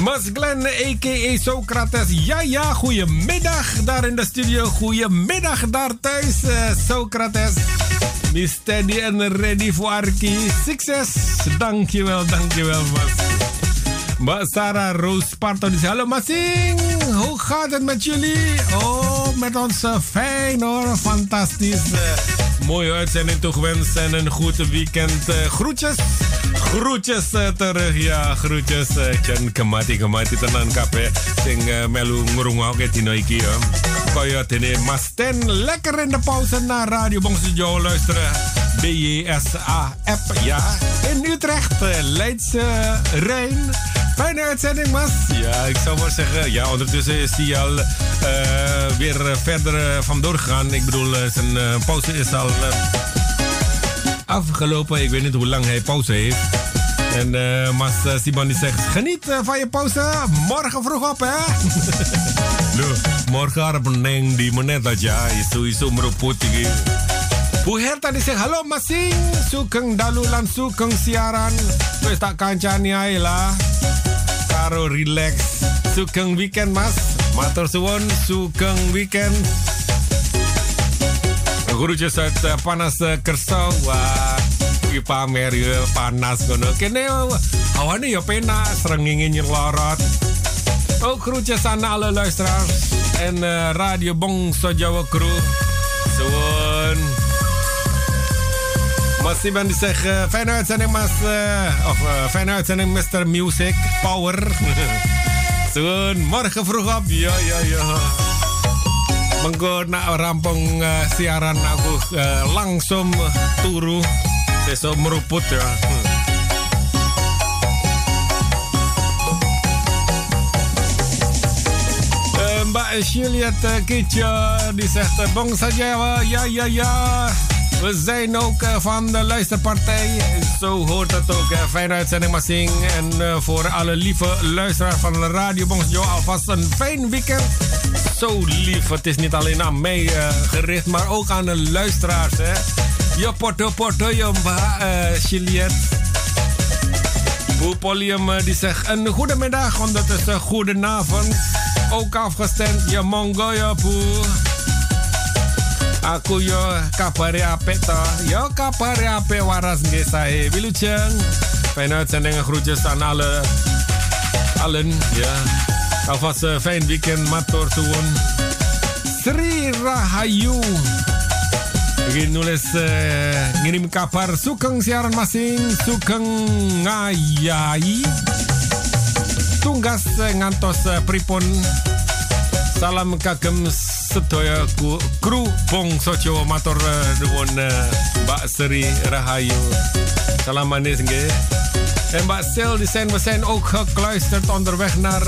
Mas Glenn, a.k.a. Socrates. Ja, ja, goedemiddag daar in de studio. Goedemiddag daar thuis, uh, Socrates. Be steady en ready voor Arki. Succes. Dankjewel, dankjewel, Mas. Mbak Sarah Roos Parton Hallo Masing, hoe gaat het met jullie? Oh, met ons fijn hoor, fantastisch. Uh, mooie uitzending toegewenst en een goed weekend. Uh, groetjes. Groetjes uh, terug, ja, groetjes. Chen uh, kemati kemati tenan kape. Sing uh, melu ngurunga ke tino iki ya. Kaya tene Masten lekker in de pauze naar Radio Bongsejo luisteren. BJSA app, ja. In Utrecht, Leidse Rijn. Fijne uitzending, Mas. Ja, ik zou maar zeggen, ja, ondertussen is hij al weer verder vandoor gegaan. Ik bedoel, zijn pauze is al afgelopen. Ik weet niet hoe lang hij pauze heeft. En uh, Mas Simon die zegt: Geniet uh, van je pauze. Morgen vroeg op, hè? Loh, morgen harap neng di menit aja. Isu-isu meruput iki. Bu Herta die zegt: Hallo Masing. Sukeng dalu lan sukeng siaran. Wes tak kancani ae lah. Karo relax. Sukeng weekend, Mas. Matur suwun, sukeng weekend. Groetjes uit uh, Panas uh, Kersau. Wah, iki pamer ya panas kono. Kene awane ya penak, srengenge nyelorot. Ook groetjes aan alle luisteraars en uh, Radio Bongso Jawa Crew. Zoon. Mas Iban die zegt, uh, uitzending Mas, of uh, uitzending Mr. Music Power. Zoon, morgen vroeg op, ja, ja, ja. Mengko nak rampung uh, siaran aku uh, langsung turu besok meruput ya. Hmm. Uh, Mbak Juliet uh, Kitje die zegt uh, bong saja ja ja ja. We zijn ook uh, van de luisterpartij. Zo hoort het ook. Fijne uitzending, Massing. En uh, voor alle lieve luisteraars van de Radio Bongjo alvast een fijn weekend zo lief. Het is niet alleen aan mij uh, gericht, maar ook aan de luisteraars. Hè. Je porto porto, je uh, Juliet. Polium uh, die zegt een goedemiddag, want het is een goede avond. Ook afgestemd, je mongo, je poe. Aku yo kapare ape to. Yo kapare ape waras desa e. Wiluceng. Fijne uitzending en groetjes aan alle... Allen, ja. Alvast een fijn weekend, Mator Tuwon. Sri Rahayu. Begin nulis uh, ngirim kabar sukeng siaran masing sukeng ngayai tunggas uh, ngantos uh, pripun salam kagem sedaya kru bangsa Jawa matur uh, nuwun uh, Mbak Seri Rahayu salam manis nggih en Mbak Sil die zijn we zijn ook gekluisterd onderweg naar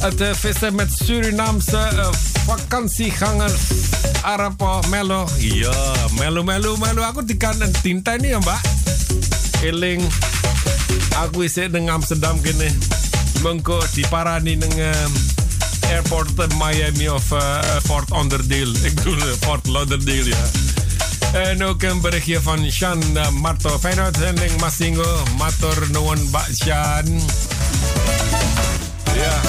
het vissen met Surinaamse vakantiegangers Arapo Melo. Ja, Melo Melo Melo aku dikan tinta ini ya, Mbak. Eling aku isi nang Amsterdam kene. Mengko diparani uh, airport Miami of uh, Fort Lauderdale. Ik bedoel uh, Fort Lauderdale ja. En ook een berichtje van Shan Marto. Fijne uitzending, Masingo. Mator Mbak Shan. Ja.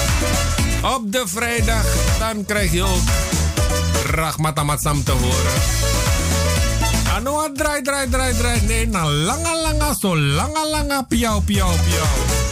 Op de vrijdag dan krijg je ook Rahmat Ahmad Sam te horen. Anu draai, draai, draai, draai. Nee, na langa, langa, so langa, langa, piau, piau, piau.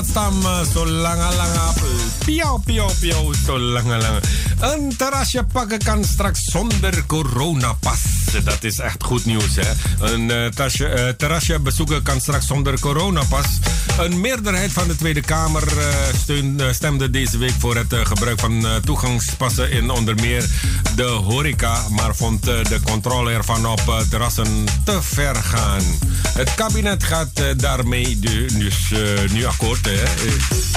Langa piau piau piau so langa langa. Een terrasje pakken kan straks zonder coronapas. Dat is echt goed nieuws hè. Een uh, tasje, uh, terrasje bezoeken kan straks zonder coronapas. Een meerderheid van de Tweede Kamer uh, steun, stemde deze week voor het gebruik van toegangspassen in onder meer de horeca, maar vond de controle ervan op terrassen te ver gaan. Het kabinet gaat daarmee dus nu akkoord. Hè.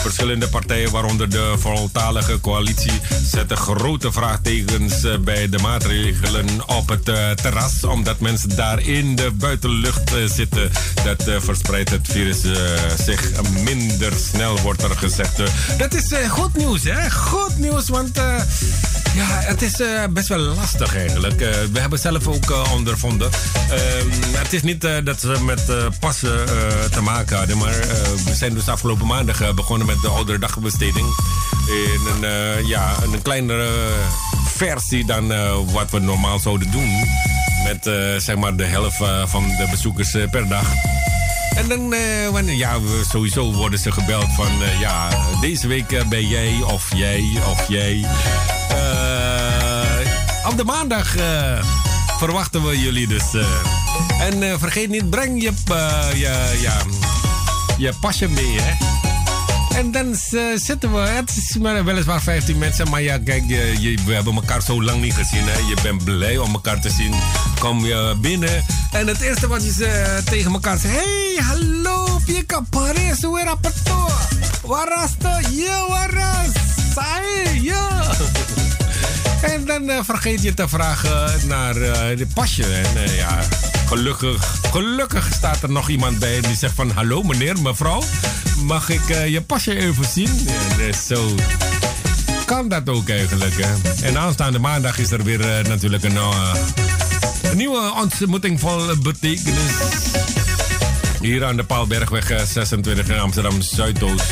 Verschillende partijen, waaronder de voltalige coalitie, zetten grote vraagtekens bij de maatregelen op het terras, omdat mensen daar in de buitenlucht zitten. Dat verspreidt het virus minder snel, wordt er gezegd. dat is goed nieuws, hè? Goed nieuws, want ja, het is best wel lastig eigenlijk. we hebben zelf ook ondervonden. het is niet dat ze met passen te maken hadden, maar we zijn dus afgelopen maandag begonnen met de oudere dagbesteding. In een, ja, een kleinere versie dan wat we normaal zouden doen. Met zeg maar de helft van de bezoekers per dag. En dan, wanneer, ja, sowieso worden ze gebeld van, ja, deze week ben jij of jij of jij. op de maandag verwachten we jullie dus. en vergeet niet, breng je, je, ja, je pasje mee, hè. En dan uh, zitten we. Het is weliswaar 15 mensen. Maar ja, kijk, je, je, we hebben elkaar zo lang niet gezien. Hè. Je bent blij om elkaar te zien. Kom je binnen. En het eerste wat je uh, tegen elkaar zegt: Hey, hallo, Pika Paris, hoe rapato? Waras to? Ja, waras. Sai, ja. En dan uh, vergeet je te vragen naar de pasje. En ja, gelukkig, gelukkig staat er nog iemand bij die zegt van... Hallo meneer, mevrouw, mag ik uh, je pasje even zien? Dus zo kan dat ook eigenlijk. Hè? En aanstaande maandag is er weer uh, natuurlijk een, uh, een, nieuwe ontmoeting vol betekenis. Hier aan de Paalbergweg 26 in Amsterdam Zuidoost.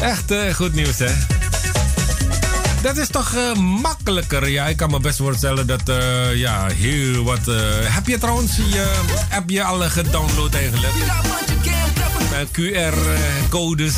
Echt goed nieuws, hè? Dat is toch uh, makkelijker. Ja, ik kan me best voorstellen dat uh, ja, heel wat. Uh, heb je trouwens je heb je al gedownload eigenlijk? QR-codes.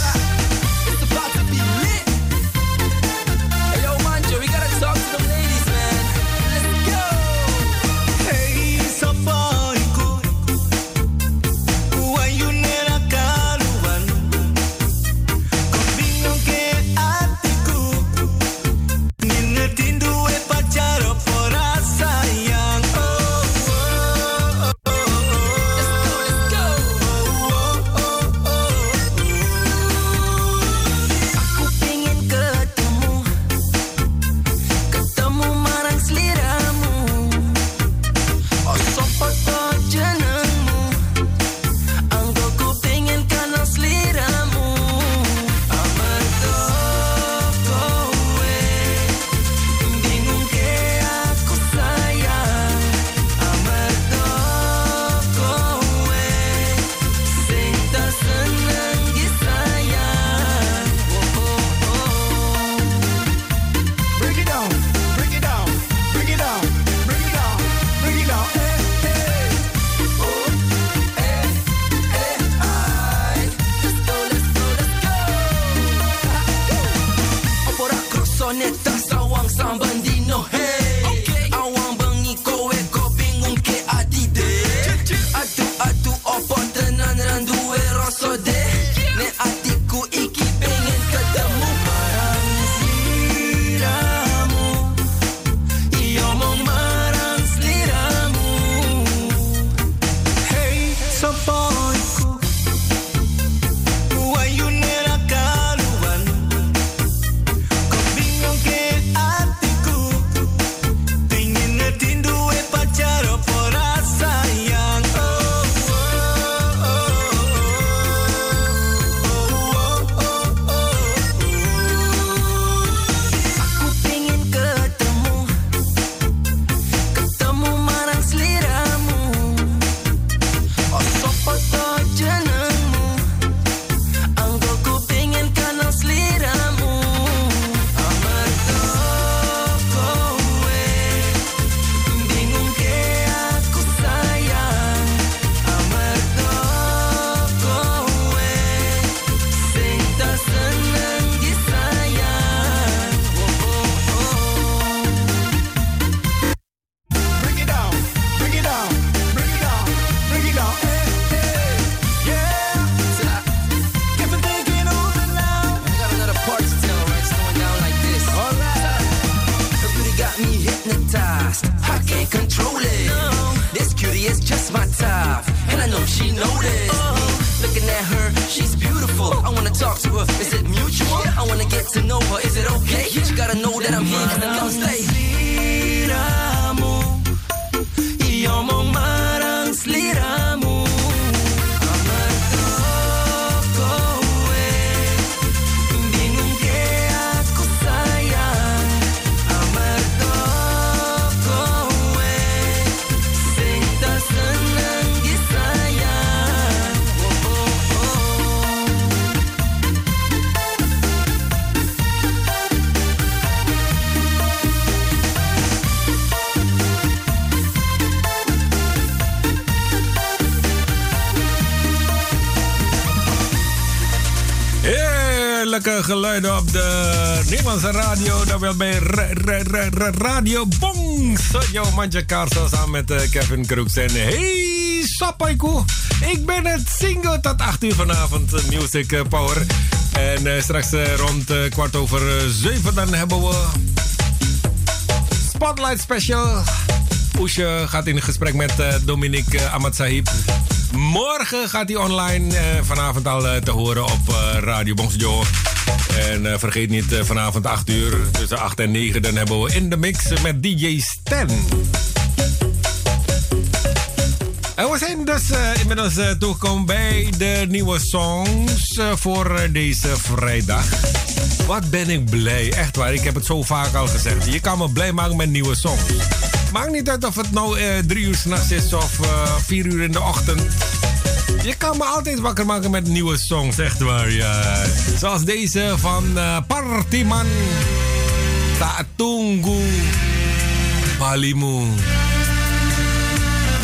Geluiden op de Nederlandse radio. Dat wel bij ra- ra- ra- ra- Radio Bong. Yo, Manja Carso samen met eh, Kevin Crooks. En hey, Sapaiku. Ik ben het single tot 8 uur vanavond. eh, Music eh, Power. En straks rond kwart over 7 dan hebben we... Spotlight Special. Poesje gaat in gesprek met Dominique Ahmad Sahib. Morgen gaat hij online. vanavond al te horen op Radio Bonsjo. En eh, vergeet niet, eh, vanavond 8 uur, tussen 8 en 9, dan hebben we in de mix met DJ Stan. En we zijn dus eh, inmiddels toegekomen bij de nieuwe songs voor deze vrijdag. Wat ben ik blij, echt waar. Ik heb het zo vaak al gezegd. Je kan me blij maken met nieuwe songs. Maakt niet uit of het nou eh, drie uur s'nachts is of vier uur in de ochtend. Je kan me altijd wakker maken met nieuwe songs, echt waar, ja. Zoals deze van eh Partiman. Tatungu Palimu.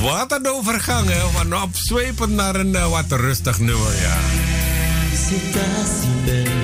Wat een overgang, hè? Van opzwepend naar een eh, wat rustig nummer, ja. Ben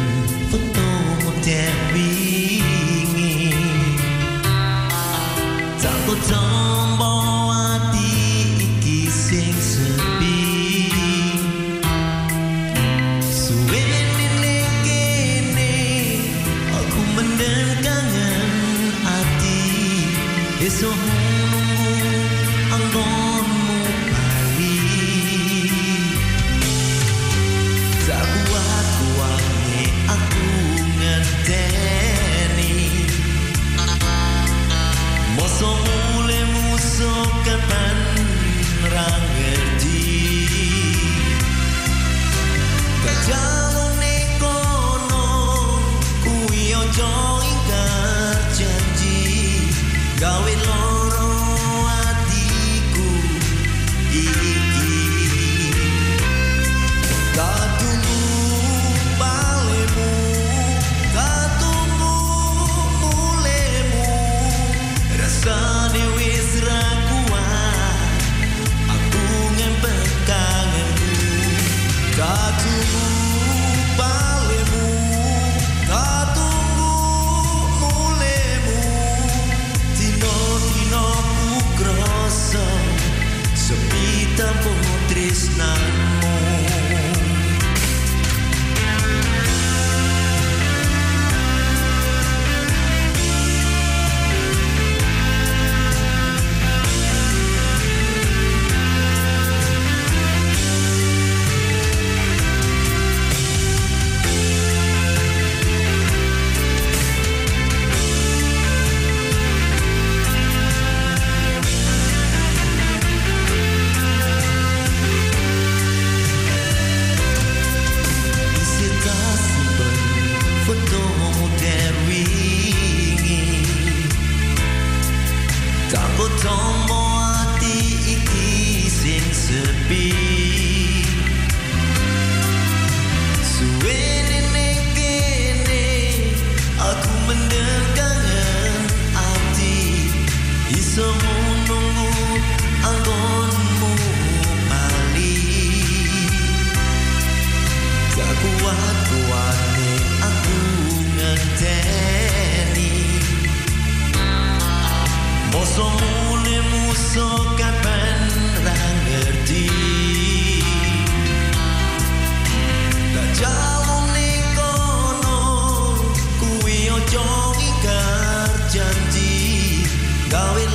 going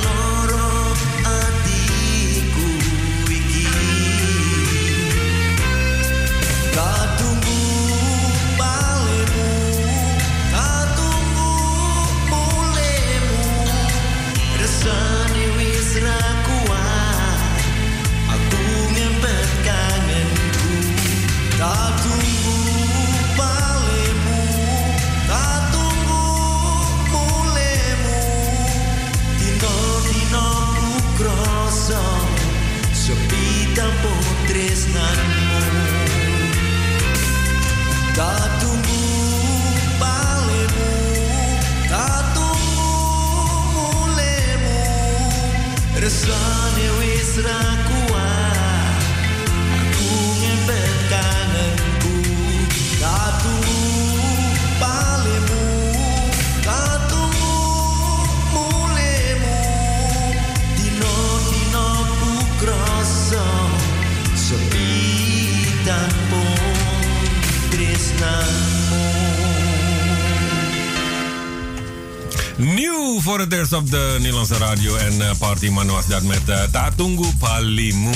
op de Nederlandse radio. En uh, Partyman was dat met uh, Tatungu Palimu.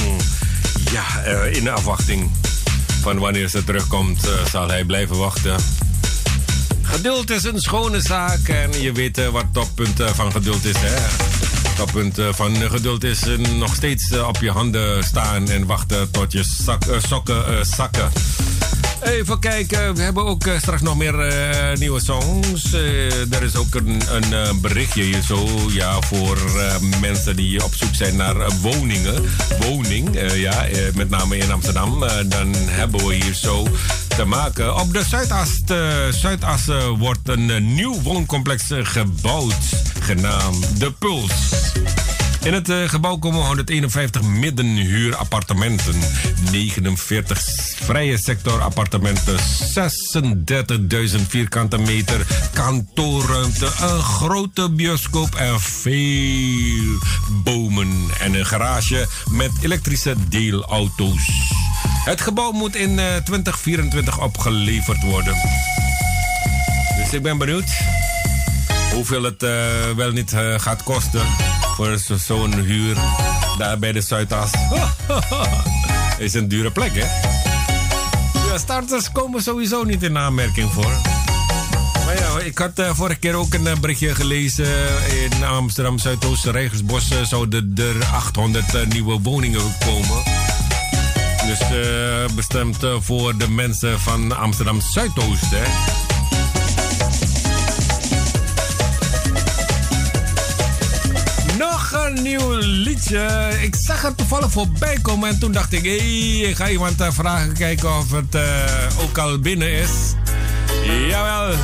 Ja, uh, in afwachting van wanneer ze terugkomt, zal hij blijven wachten. Geduld is een schone zaak en je weet wat toppunt van geduld is. Hè? Toppunt van geduld is nog steeds op je handen staan en wachten tot je sokken zakken. Even kijken, we hebben ook uh, straks nog meer uh, nieuwe songs. Uh, er is ook een, een berichtje hier zo, ja, voor mensen die op zoek zijn naar woningen. Woning, ja, met name in Amsterdam. dan hebben we hier zo te maken. Op de Zuidas, Zuidas wordt een nieuw wooncomplex gebouwd, genaamd De Puls. In het uh, gebouw komen 151 middenhuurappartementen, 49 vrije sector appartementen, 36.000 vierkante meter kantoorruimte, een grote bioscoop en veel bomen en een garage met elektrische deelauto's. Het gebouw moet in uh, 2024 opgeleverd worden. Dus ik ben benieuwd hoeveel het uh, wel niet gaat kosten voor zo'n huur daar bij de Zuidas. Is een dure plek, hè? Ja, starters komen sowieso niet in aanmerking voor. Maar ja, ik had uh, vorige keer ook een berichtje gelezen. In Amsterdam Zuidoost, Rijgersbos, zouden er 800 nieuwe woningen komen. Dus bestemd voor de mensen van Amsterdam Zuidoost, hè? Nieuw liedje. Ik zag het toevallig voorbij komen en toen dacht ik... hé, ik ga iemand uh, vragen kijken of het uh, ook al binnen is. Jawel.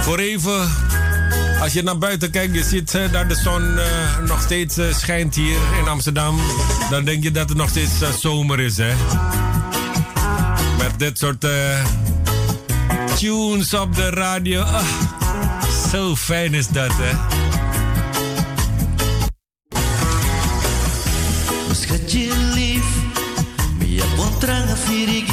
Voor even, als je naar buiten kijkt... je ziet uh, dat de zon nog steeds schijnt hier in Amsterdam... dan denk je dat het nog steeds zomer is, hè. Met dit soort tunes op de radio. Ah, zo fijn is dat, hè. Schatje lief, mi appontranga firigi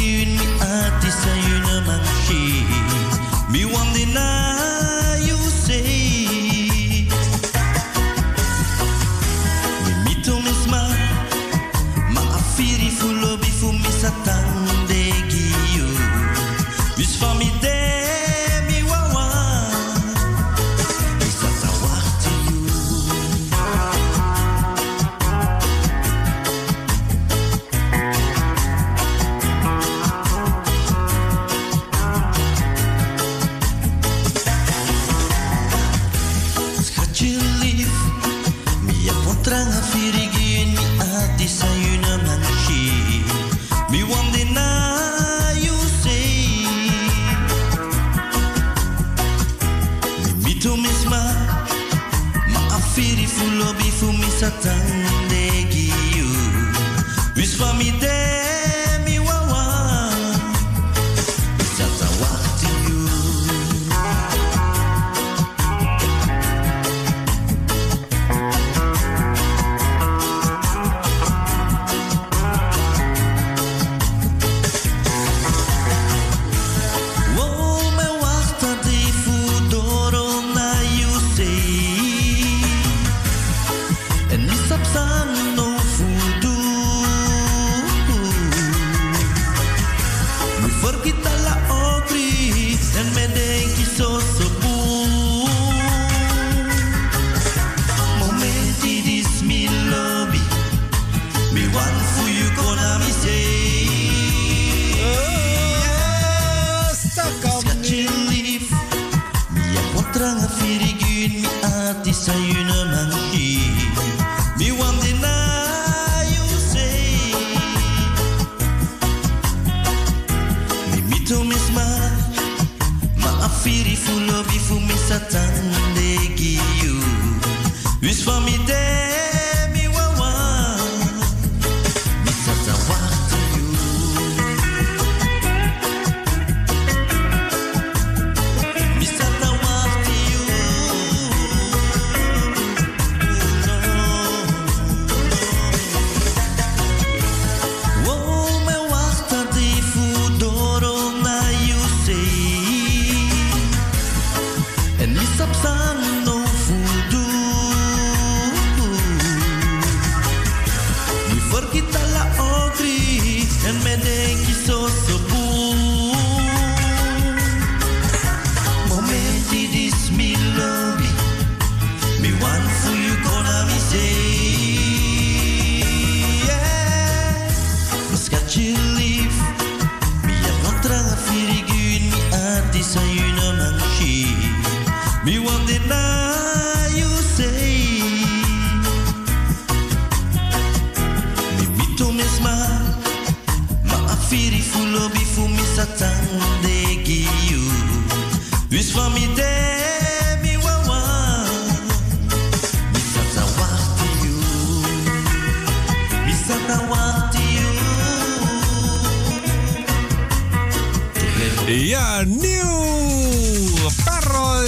Ja, nieuw! Parol!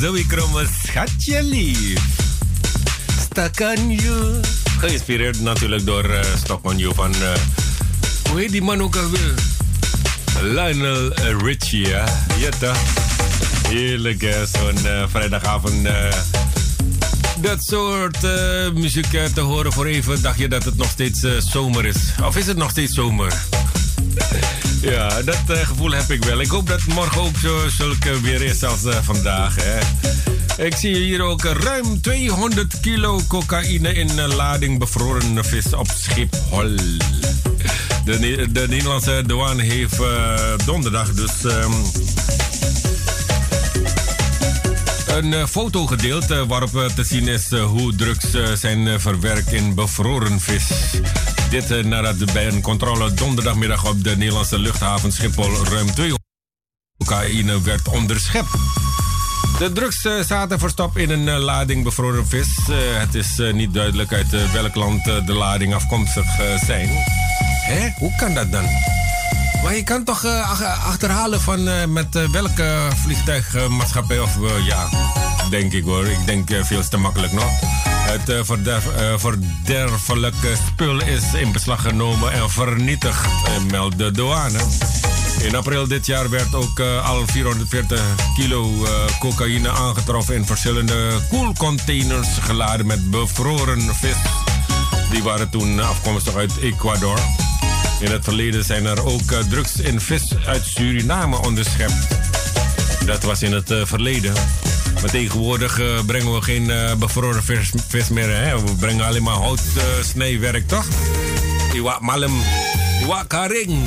Zoe Kromme, schatje lief. You. Geïnspireerd natuurlijk door uh, van... Uh, hoe heet die man ook alweer? Lionel Richie, ja. Toch? Heerlijk? Zo'n uh, vrijdagavond... dat soort muziek te horen voor even. Dacht je dat het nog steeds zomer is? Of is het nog steeds zomer? Ja, dat gevoel heb ik wel. Ik hoop dat morgen ook zo zulke weer is als vandaag. Hè. Ik zie hier ook ruim 200 kilo cocaïne in lading bevroren vis op Schiphol. De, de Nederlandse douane heeft donderdag dus... Um, een foto gedeeld waarop te zien is hoe drugs zijn verwerkt in bevroren vis. Dit nadat bij een controle donderdagmiddag op de Nederlandse luchthaven Schiphol ruim 200 cocaïne werd onderschept. De drugs zaten verstopt in een lading bevroren vis. het is niet duidelijk uit welk land de lading afkomstig zijn. Hé, hoe kan dat dan? Maar je kan toch achterhalen van met welke vliegtuigmaatschappij of ja, denk ik hoor. Ik denk veel te makkelijk nog. Het verderf, verderfelijke spul is in beslag genomen en vernietigd, meldt de douane. In april dit jaar werd ook al 440 kilo cocaïne aangetroffen in verschillende koelcontainers geladen met bevroren vis. Die waren toen afkomstig uit Ecuador. In het verleden zijn er ook drugs in vis uit Suriname onderschept. Dat was in het verleden. Maar tegenwoordig uh, brengen we geen bevroren vis, vis, meer. Hè? We brengen alleen maar houtsnijwerk, toch? Iwa malem, iwa karing.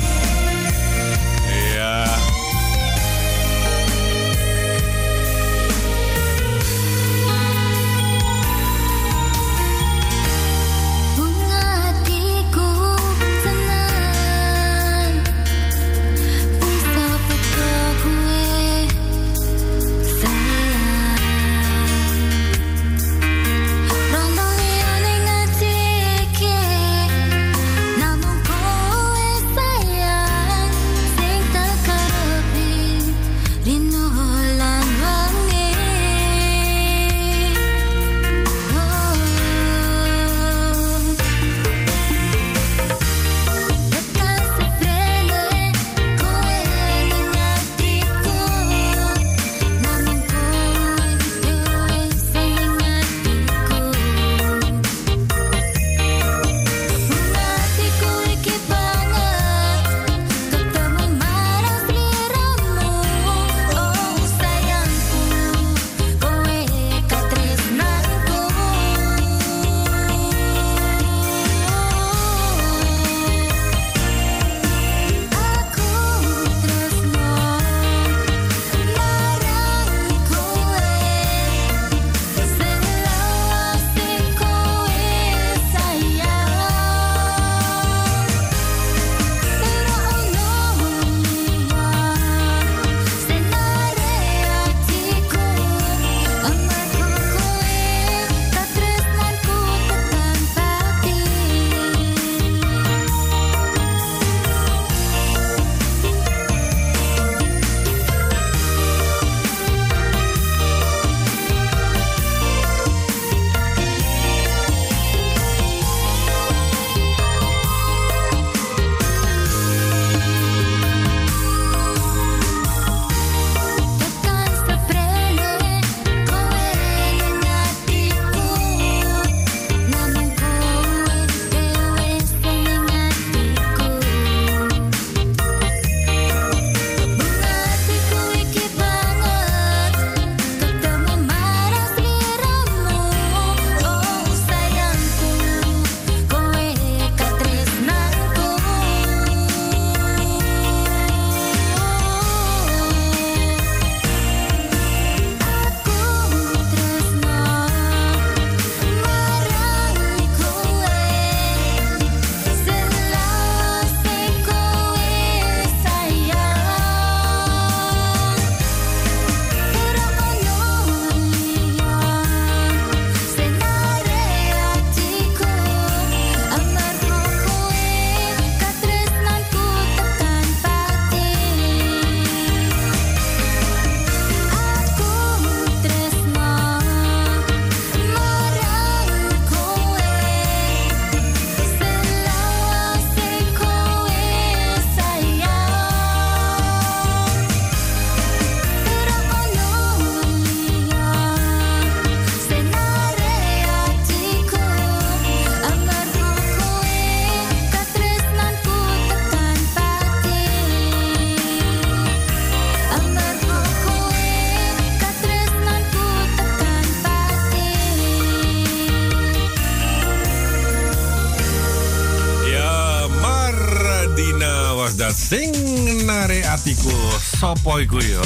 Yo.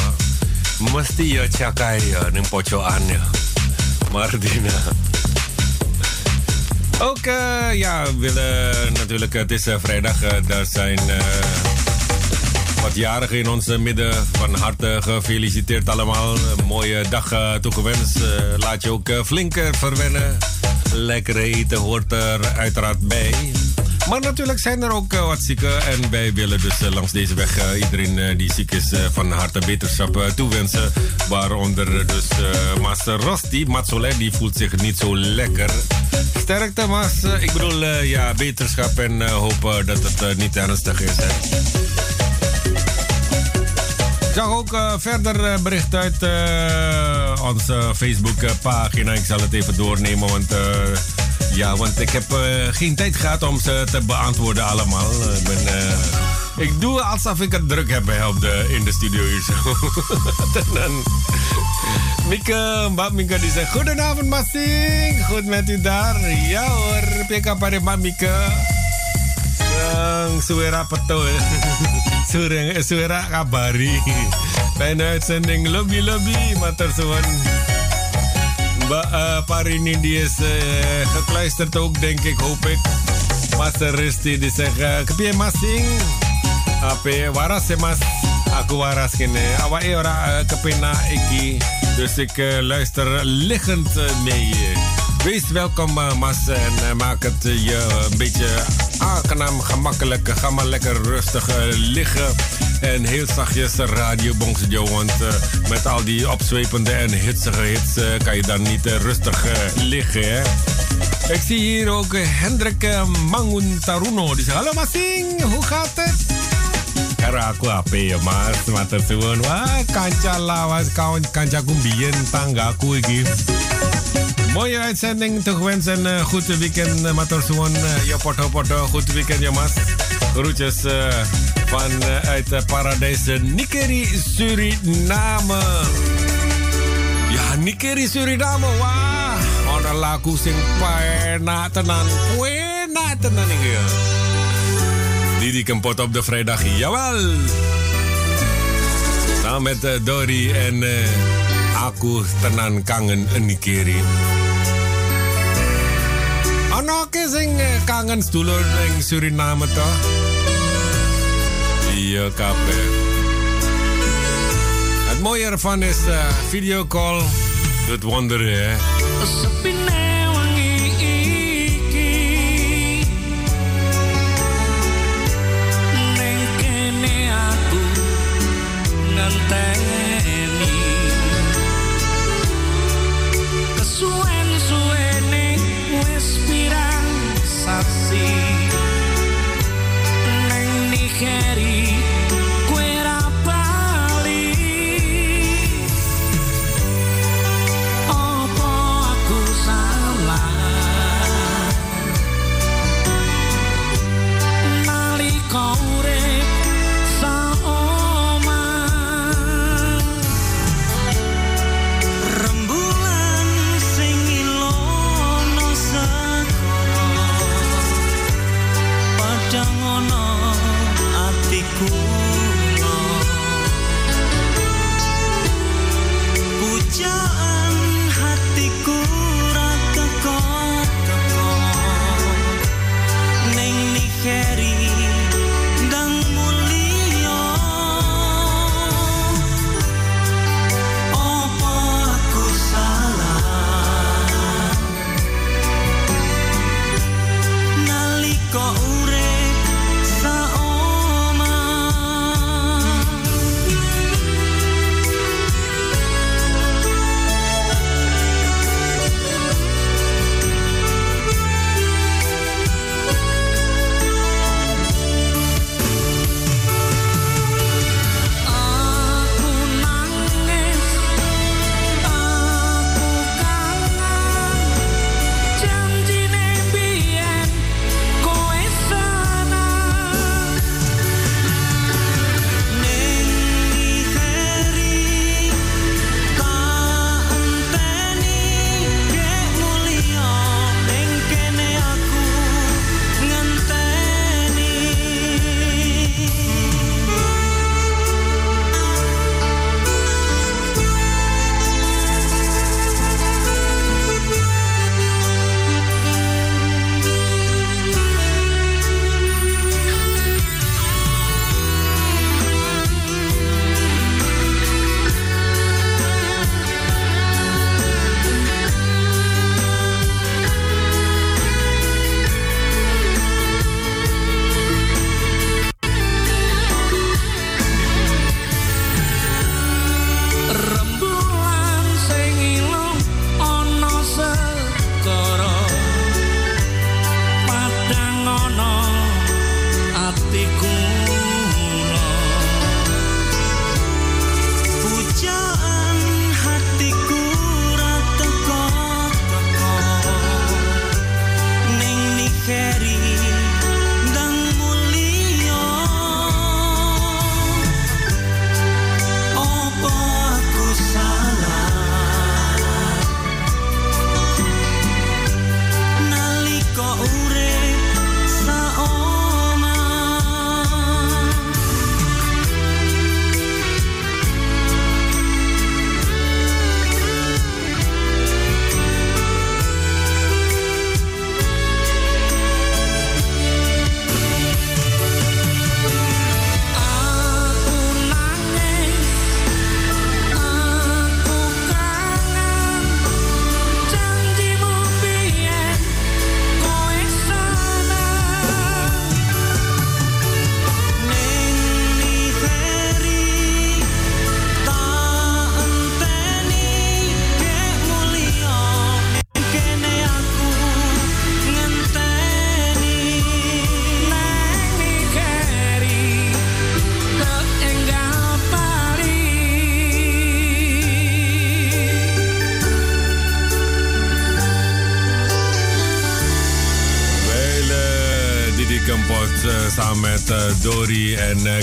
Mesti yo cakai yo. Pocoan yo. Martina. Ook, eh, ja, willen natuurlijk, het is eh, vrijdag, daar zijn wat jarigen in ons midden. Van harte gefeliciteerd allemaal. Een mooie dag toegewenst. laat je ook flink verwennen. Lekker eten hoort er uiteraard bij. Maar natuurlijk zijn er ook wat zieken. En wij willen dus langs deze weg iedereen die ziek is van harte beterschap toewensen. Waaronder dus Master Rosti. Matsolet, die voelt zich niet zo lekker. Sterkte, Mas. Ik bedoel, ja, beterschap en hopen dat het niet ernstig is. Ik zag ook verder bericht uit uh, onze Facebook-pagina. Ik zal het even doornemen, want, ja, want ik heb geen tijd gehad om ze te beantwoorden allemaal. ik, ben, ik doe alsof ik het druk heb op de, in de studio hier zo. dan, Mbak Mieke die zegt Goedenavond Masing, goed met u daar? Ja hoor, pika pare Mbak Mieke. Peto Suara, suara kabari. Fijne uitzending, lobby lobby, mater suwun. Uh, Parini die is uh, gekluisterd ook, denk ik, hoop ik. Master Risti die zegt, uh, masing. Ape waras mas. Aku waras kene. Awa e ora kepena iki. Dus ik luister liggend mee. Wees welkom, uh, Mas. En maak het je een beetje aangenaam, gemakkelijk. Ga maar lekker rustig liggen. En heel zachtjes Radio Bongsejo. Want met al die opzwepende en hitsige hits kan je dan niet rustig liggen. Ik zie hier ook Hendrik Mangun Taruno. Die zegt: Hallo Masing, hoe gaat het? aku ape ya mas matur suwun wah kanca lawas kawan kanca kumbien tanggaku Mooie uitzending toegewenst en uh, goed weekend uh, suwun uh, ya poto poto goed weekend mas groetjes uh, van uh, paradijs Nikeri Suriname ya Nikeri Suriname lagu sing penak tenan penak tenan ya Didi Kempot op de vrijdag. Jawel! Samen met Dori en aku tenan kangen een ono ke sing eh, kangen sedulur ning Suriname to. Iya kabeh. Het moyer van is uh, video call. Good wonder ya. Yeah. Thank you. queres.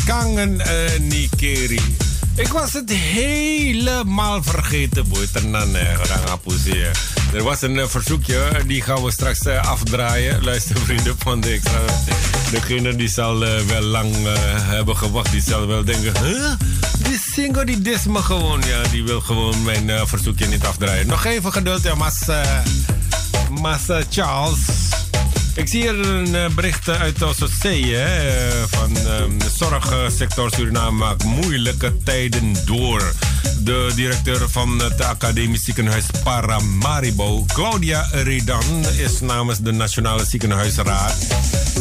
En Kangen Nikeri. Ik was het helemaal vergeten, boy. Tenan, Er was een verzoekje, die gaan we straks afdraaien. Luister, vrienden van de extra. Degene die zal wel lang hebben gewacht, die zal wel denken... Huh? Die single die dis me gewoon. Ja, die wil gewoon mijn verzoekje niet afdraaien. Nog even geduld, ja, Mas, Mas Charles. Ik zie hier een eh, bericht uit OCC van ehm, de zorgsector Suriname maakt moeilijke tijden door. De directeur van het Academisch Ziekenhuis Paramaribo, Claudia Redan, is namens de Nationale Ziekenhuisraad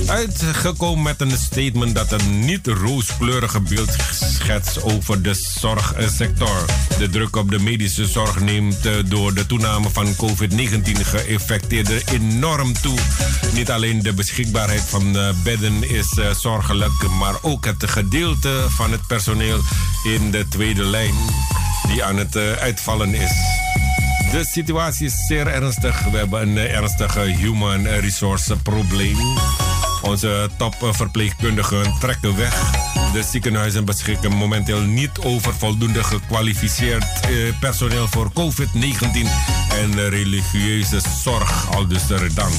uitgekomen met een statement dat een niet rooskleurige beeld schetst over de zorgsector. De druk op de medische zorg neemt eh, door de toename van COVID-19 geïnfecteerden enorm toe. Niet alleen de beschikbaarheid van eh, bedden is uh, zorgelijk, maar ook het gedeelte van het personeel in de tweede lijn die aan het uitvallen is. De situatie is zeer ernstig. We hebben een ernstige human resource probleem. Onze topverpleegkundigen trekken weg. De ziekenhuizen beschikken momenteel niet over voldoende gekwalificeerd eh, personeel voor COVID-19 en religieuze zorg, al dus de redang.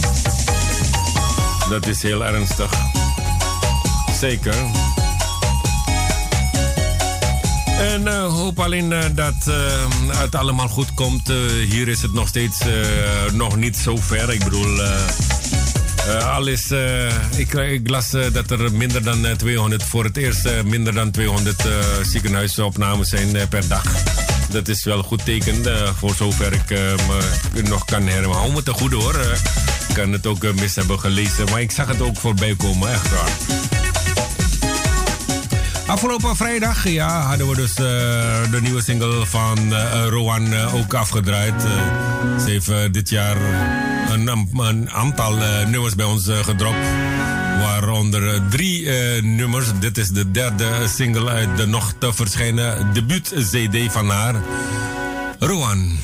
Dat is heel ernstig. Zeker. En uh, hoop alleen uh, dat uh, het allemaal goed komt. hier is het nog steeds nog niet zo ver. Ik bedoel, al is, ik, ik, las dat er minder dan 200, voor het eerst minder dan 200 ziekenhuisopnames zijn per dag. Dat is wel goed teken, voor zover ik me nog kan. Hou me te goed hoor. Kan het ook mis hebben gelezen, maar ik zag het ook voorbij komen, echt waar. Afgelopen vrijdag ja, hadden we dus uh, de nieuwe single van uh, Rowan ook afgedraaid. ze heeft dit jaar een, een aantal nummers bij ons gedropt. Waaronder drie nummers. Dit is de derde single uit de nog te verschijnen debuut-CD van haar. Rowan.